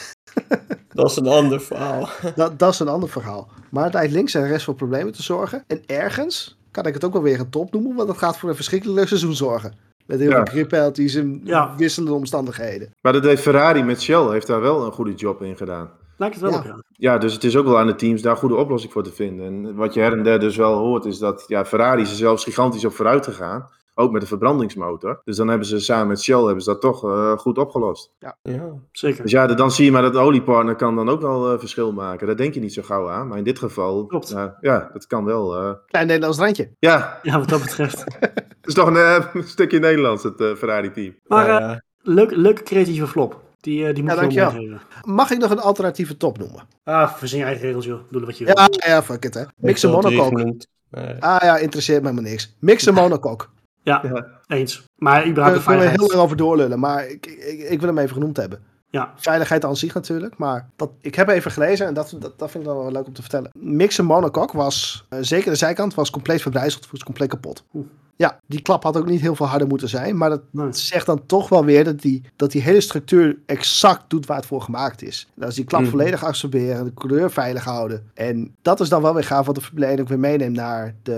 dat is een ander verhaal. dat, dat is een ander verhaal. Maar het lijkt links en rechts voor problemen te zorgen. En ergens kan ik het ook wel weer een top noemen, want dat gaat voor een verschrikkelijk leuk seizoen zorgen. Met heel Ja. veel grip penalties en Ja. wisselende omstandigheden. Maar dat heeft Ferrari met Shell heeft daar wel een goede job in gedaan. Lijkt het wel Ja. op, ja. Ja, dus het is ook wel aan de teams daar een goede oplossing voor te vinden. En wat je her en der dus wel hoort, is dat ja, Ferrari is er zelfs gigantisch op vooruit gegaan. Ook met de verbrandingsmotor. Dus dan hebben ze samen met Shell hebben ze dat toch eh, goed opgelost. Ja. Zeker. Dus ja, dan zie je maar dat de oliepartner kan dan ook wel eh, verschil maken. Daar denk je niet zo gauw aan. Maar in dit geval, Klopt. ja, ja, dat kan wel. eh. Klein Nederlands randje. ja, Ja, wat dat betreft. het is toch een, eh, een stukje Nederlands, het eh, Ferrari-team. Maar eh, ja, leuk, leuke creatieve flop. Die, eh, die moet Ja, je. Mag ik nog een alternatieve top noemen? Ah, verzin je eigen regels, joh. Doe wat je wil. Ja, ja, fuck it hè. Mix een ik heb al drie monocoque. Ah ja, interesseert me maar niks. Mix een monocoque. Ja, Ja. eens. Maar Daar überhaupt de kunnen we heel veiligheid. lang over doorlullen, maar ik, ik, ik wil hem even genoemd hebben. Ja, Veiligheid aan zich natuurlijk, maar dat, ik heb even gelezen en dat, dat, dat vind ik dan wel leuk om te vertellen. Mixen monocoque was, eh, zeker de zijkant, was compleet verbrijzeld, was compleet kapot. Oeh. Ja, die klap had ook niet heel veel harder moeten zijn, maar dat nee. zegt dan toch wel weer dat die, dat die hele structuur exact doet waar het voor gemaakt is. En als die klap Mhm. volledig absorberen, de coureur veilig houden. En dat is dan wel weer gaaf wat de Formule 1 ook weer meeneemt naar de,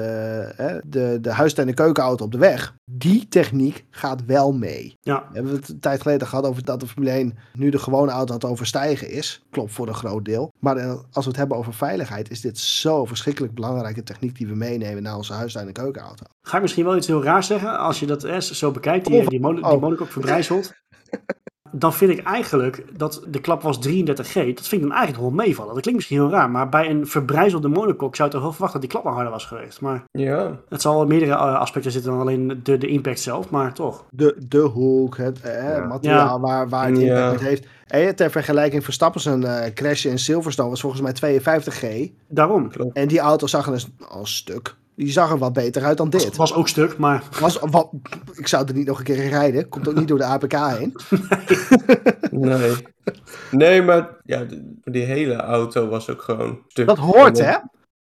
hè, de, de huis- en de keukenauto op de weg. Die techniek gaat wel mee. Ja, We hebben het een tijd geleden gehad over dat de Formule 1 nu de gewone auto aan het overstijgen is. Klopt voor een groot deel. Maar eh, als we het hebben over veiligheid, is dit zo verschrikkelijk belangrijke techniek die we meenemen naar onze huis- en keukenauto. ga ik misschien wel iets heel raars zeggen. Als je dat eh, zo bekijkt, die, die, mono, die oh. monocoque verbrijzelt. dan vind ik eigenlijk dat de klap was 33G. Dat vind ik dan eigenlijk wel meevallen. Dat klinkt misschien heel raar, maar bij een verbrijzelde monocoque zou je toch wel verwachten dat die klap nog harder was geweest. Maar Ja, het zal wel meerdere eh, aspecten zitten dan alleen de, de impact zelf, maar toch. De, de hoek, het eh, Ja. materiaal waar, waar het Ja. impact heeft. En ter vergelijking, Verstappen zijn eh crash in Silverstone was volgens mij 52G. Daarom. En die auto zag er dus als stuk. Die zag er wat beter uit dan Het dit. was ook stuk, maar Was, wat, ik zou er niet nog een keer in rijden. Komt ook niet door de APK heen. nee. Nee, maar ja, de- die hele auto was ook gewoon stuk. Dat hoort, hè?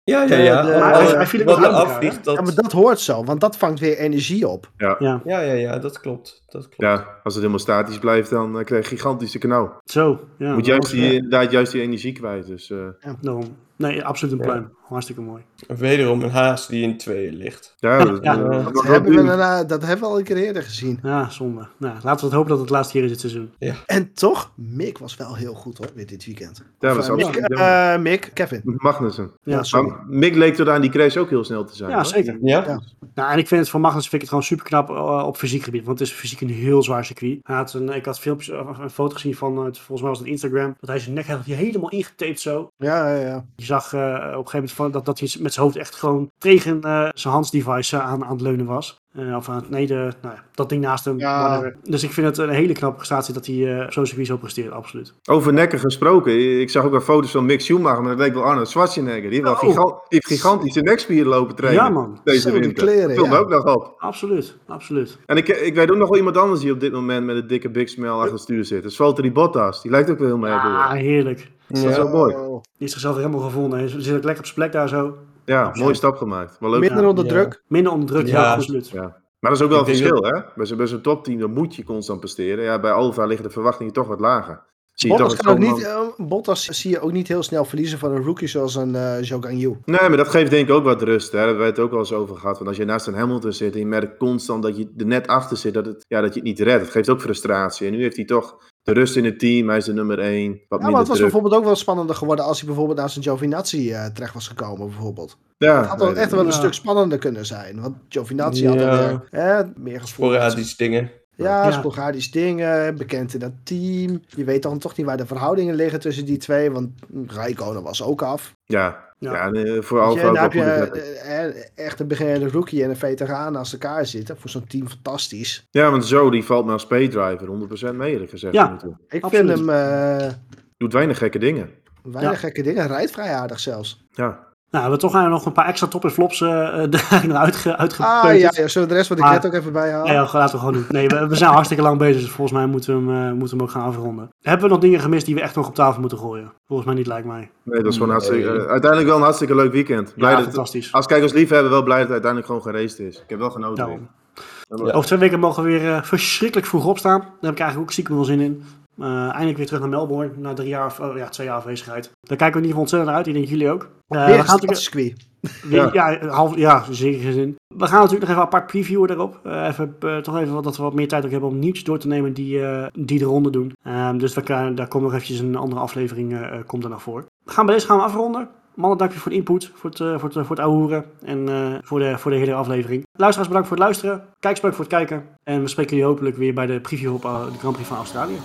Ja, ja, ja. De- Maar viel ook wat er afvliegt, dat... Ja, maar dat hoort zo, want dat vangt weer energie op. ja. Ja, ja, ja, dat klopt. Dat klopt. Ja, als het helemaal statisch blijft, dan eh, krijg je gigantische knauw. Zo. Ja, Moet juist die, inderdaad juist die energie kwijt. Dus eh, Daarom. Nee, absoluut een Ja. pluim. Hartstikke mooi. Wederom een haas die in tweeën ligt. ja, dat, Ja. eh, dat Dat hebben, we, daarna- dat hebben we al een keer eerder gezien. Ja, zonde. Nou, laten we het hopen dat het laatste keer is dit seizoen. En toch, Mick was wel heel goed hoor, weer dit weekend. Ja, is eh, Mick, eh, Mick, Kevin. Magnussen. Ja, sorry. Maar Mick leek tot aan die crash ook heel snel te zijn. Ja, hoor. zeker. Ja? Ja. Nou, en ik vind het voor Magnus vind ik het gewoon super knap op fysiek gebied. Want het is fysiek een heel zwaar circuit. Hij had een, ik had filmpjes, of een foto gezien van, eh, volgens mij was het Instagram. Dat hij zijn nek had helemaal ingetaped zo. Ja, ja, ja. Je zag eh, op een gegeven moment van, dat, dat hij met zijn hoofd echt gewoon tegen eh, zijn handsdevice eh, aan, aan het leunen was. Eh, of aan het, nee, de, nou ja, dat ding naast hem. Ja. Dus ik vind het een hele knappe prestatie dat hij eh, circuit zo presteert, absoluut. Over nekken gesproken. Ik zag ook wel foto's van Mick Schumacher, maar dat leek wel Arnold Schwarzenegger. Die Oh. giga- die heeft gigantische nekspieren lopen trainen. Ja, man. Deze Zo, winter. kleren, Dat viel ja. ook nog op. Absoluut, absoluut. En ik, ik weet ook nog wel iemand anders die op dit moment met een dikke big smell achter het stuur zit. Dat is Valtteri Bottas. Die lijkt ook wel heel mee. Ah, heerlijk. Dat is wel mooi. Die heeft zichzelf helemaal gevonden. Hij zit ook lekker op zijn plek daar zo. Ja, Absoluut. mooie stap gemaakt. Wel leuk. Minder onder Ja. druk. Minder onder druk, ja, Ja. absoluut. Ja. Maar dat is ook wel een verschil, hè? Bij zo'n, bij zo'n topteam dan moet je constant presteren. Ja, bij Alfa liggen de verwachtingen toch wat lager. Zie je Bottas, toch kan ook niet, eh, Bottas zie je ook niet heel snel verliezen van een rookie zoals een eh Zhou Yu. Nee, maar dat geeft denk ik ook wat rust. Hè? Daar hebben we het ook wel eens over gehad. Want als je naast een Hamilton zit en je merkt constant dat je er net achter zit, dat, het, ja, dat je het niet redt. Het geeft ook frustratie. En nu heeft hij toch de rust in het team. Hij is de nummer één. Wat Ja, maar het was druk. bijvoorbeeld ook wel spannender geworden als hij bijvoorbeeld naast een Giovinazzi eh, terecht was gekomen bijvoorbeeld. Ja, Het had wel nee, echt wel een stuk spannender kunnen zijn. Want Giovinazzi had er hè, meer gesproken. Sporadisch dingen. Ja, Ja. sporadisch dingen, bekend in dat team. Je weet dan toch niet waar de verhoudingen liggen tussen die twee, want Rijkonen was ook af. ja. Ja. Ja, nee, voor Alfa je, heb vetten. eh, eh, echt een beginnende rookie en een veteraan naast elkaar zitten. Voor zo'n team fantastisch. Ja, want zo die valt me als paydriver 100% mee, eerlijk gezegd. Ja. Ik Absoluut. vind hem eh, Doet weinig gekke dingen. weinig Ja. gekke dingen. Rijdt vrij aardig zelfs. Ja. Nou, we hebben toch eigenlijk nog een paar extra top en flops eh eh, eruit ge, Ah uitgepeuterd. ja, ja, zullen we de rest van de Maar- chat ook even bijhalen? Ja, ja, laten we gewoon doen. Nee, we, we zijn hartstikke lang bezig, dus volgens mij moeten we, hem, eh, moeten we hem ook gaan afronden. Hebben we nog dingen gemist die we echt nog op tafel moeten gooien? Volgens mij niet, lijkt mij. Nee, dat is gewoon Nee. hartstikke, uiteindelijk wel een hartstikke leuk weekend. Blij Ja, dat, fantastisch. als kijkers lief hebben, wel blij dat het uiteindelijk gewoon geraced is. Ik heb wel genoten. Daarom. weer. Over twee weken mogen we weer eh, verschrikkelijk vroeg opstaan. Daar heb ik eigenlijk ook stiekem wel zin in. Eh, eindelijk weer terug naar Melbourne, na drie jaar, of, oh, ja, twee jaar afwezigheid. Daar kijken we in ieder geval ontzettend naar uit. Ik denk jullie ook. Weer we gaan natuurlijk, stadscircuit. weer- ja, half, ja, zeker zin. We gaan natuurlijk nog even apart previewen daarop. Eh, even, toch even wat, dat we wat meer tijd ook hebben om nieuwtjes door te nemen die, die de ronde doen. Ehm, dus we, daar komt nog eventjes een andere aflevering komt er nog voor. We gaan bij deze gaan we afronden. Mannen, dank je voor de input, voor het, eh, voor het, voor het ouwehoeren en voor, de, voor de hele aflevering. Luisteraars, bedankt voor het luisteren. Kijkers, bedankt voor het kijken. En we spreken jullie hopelijk weer bij de preview op de Grand Prix van Australië.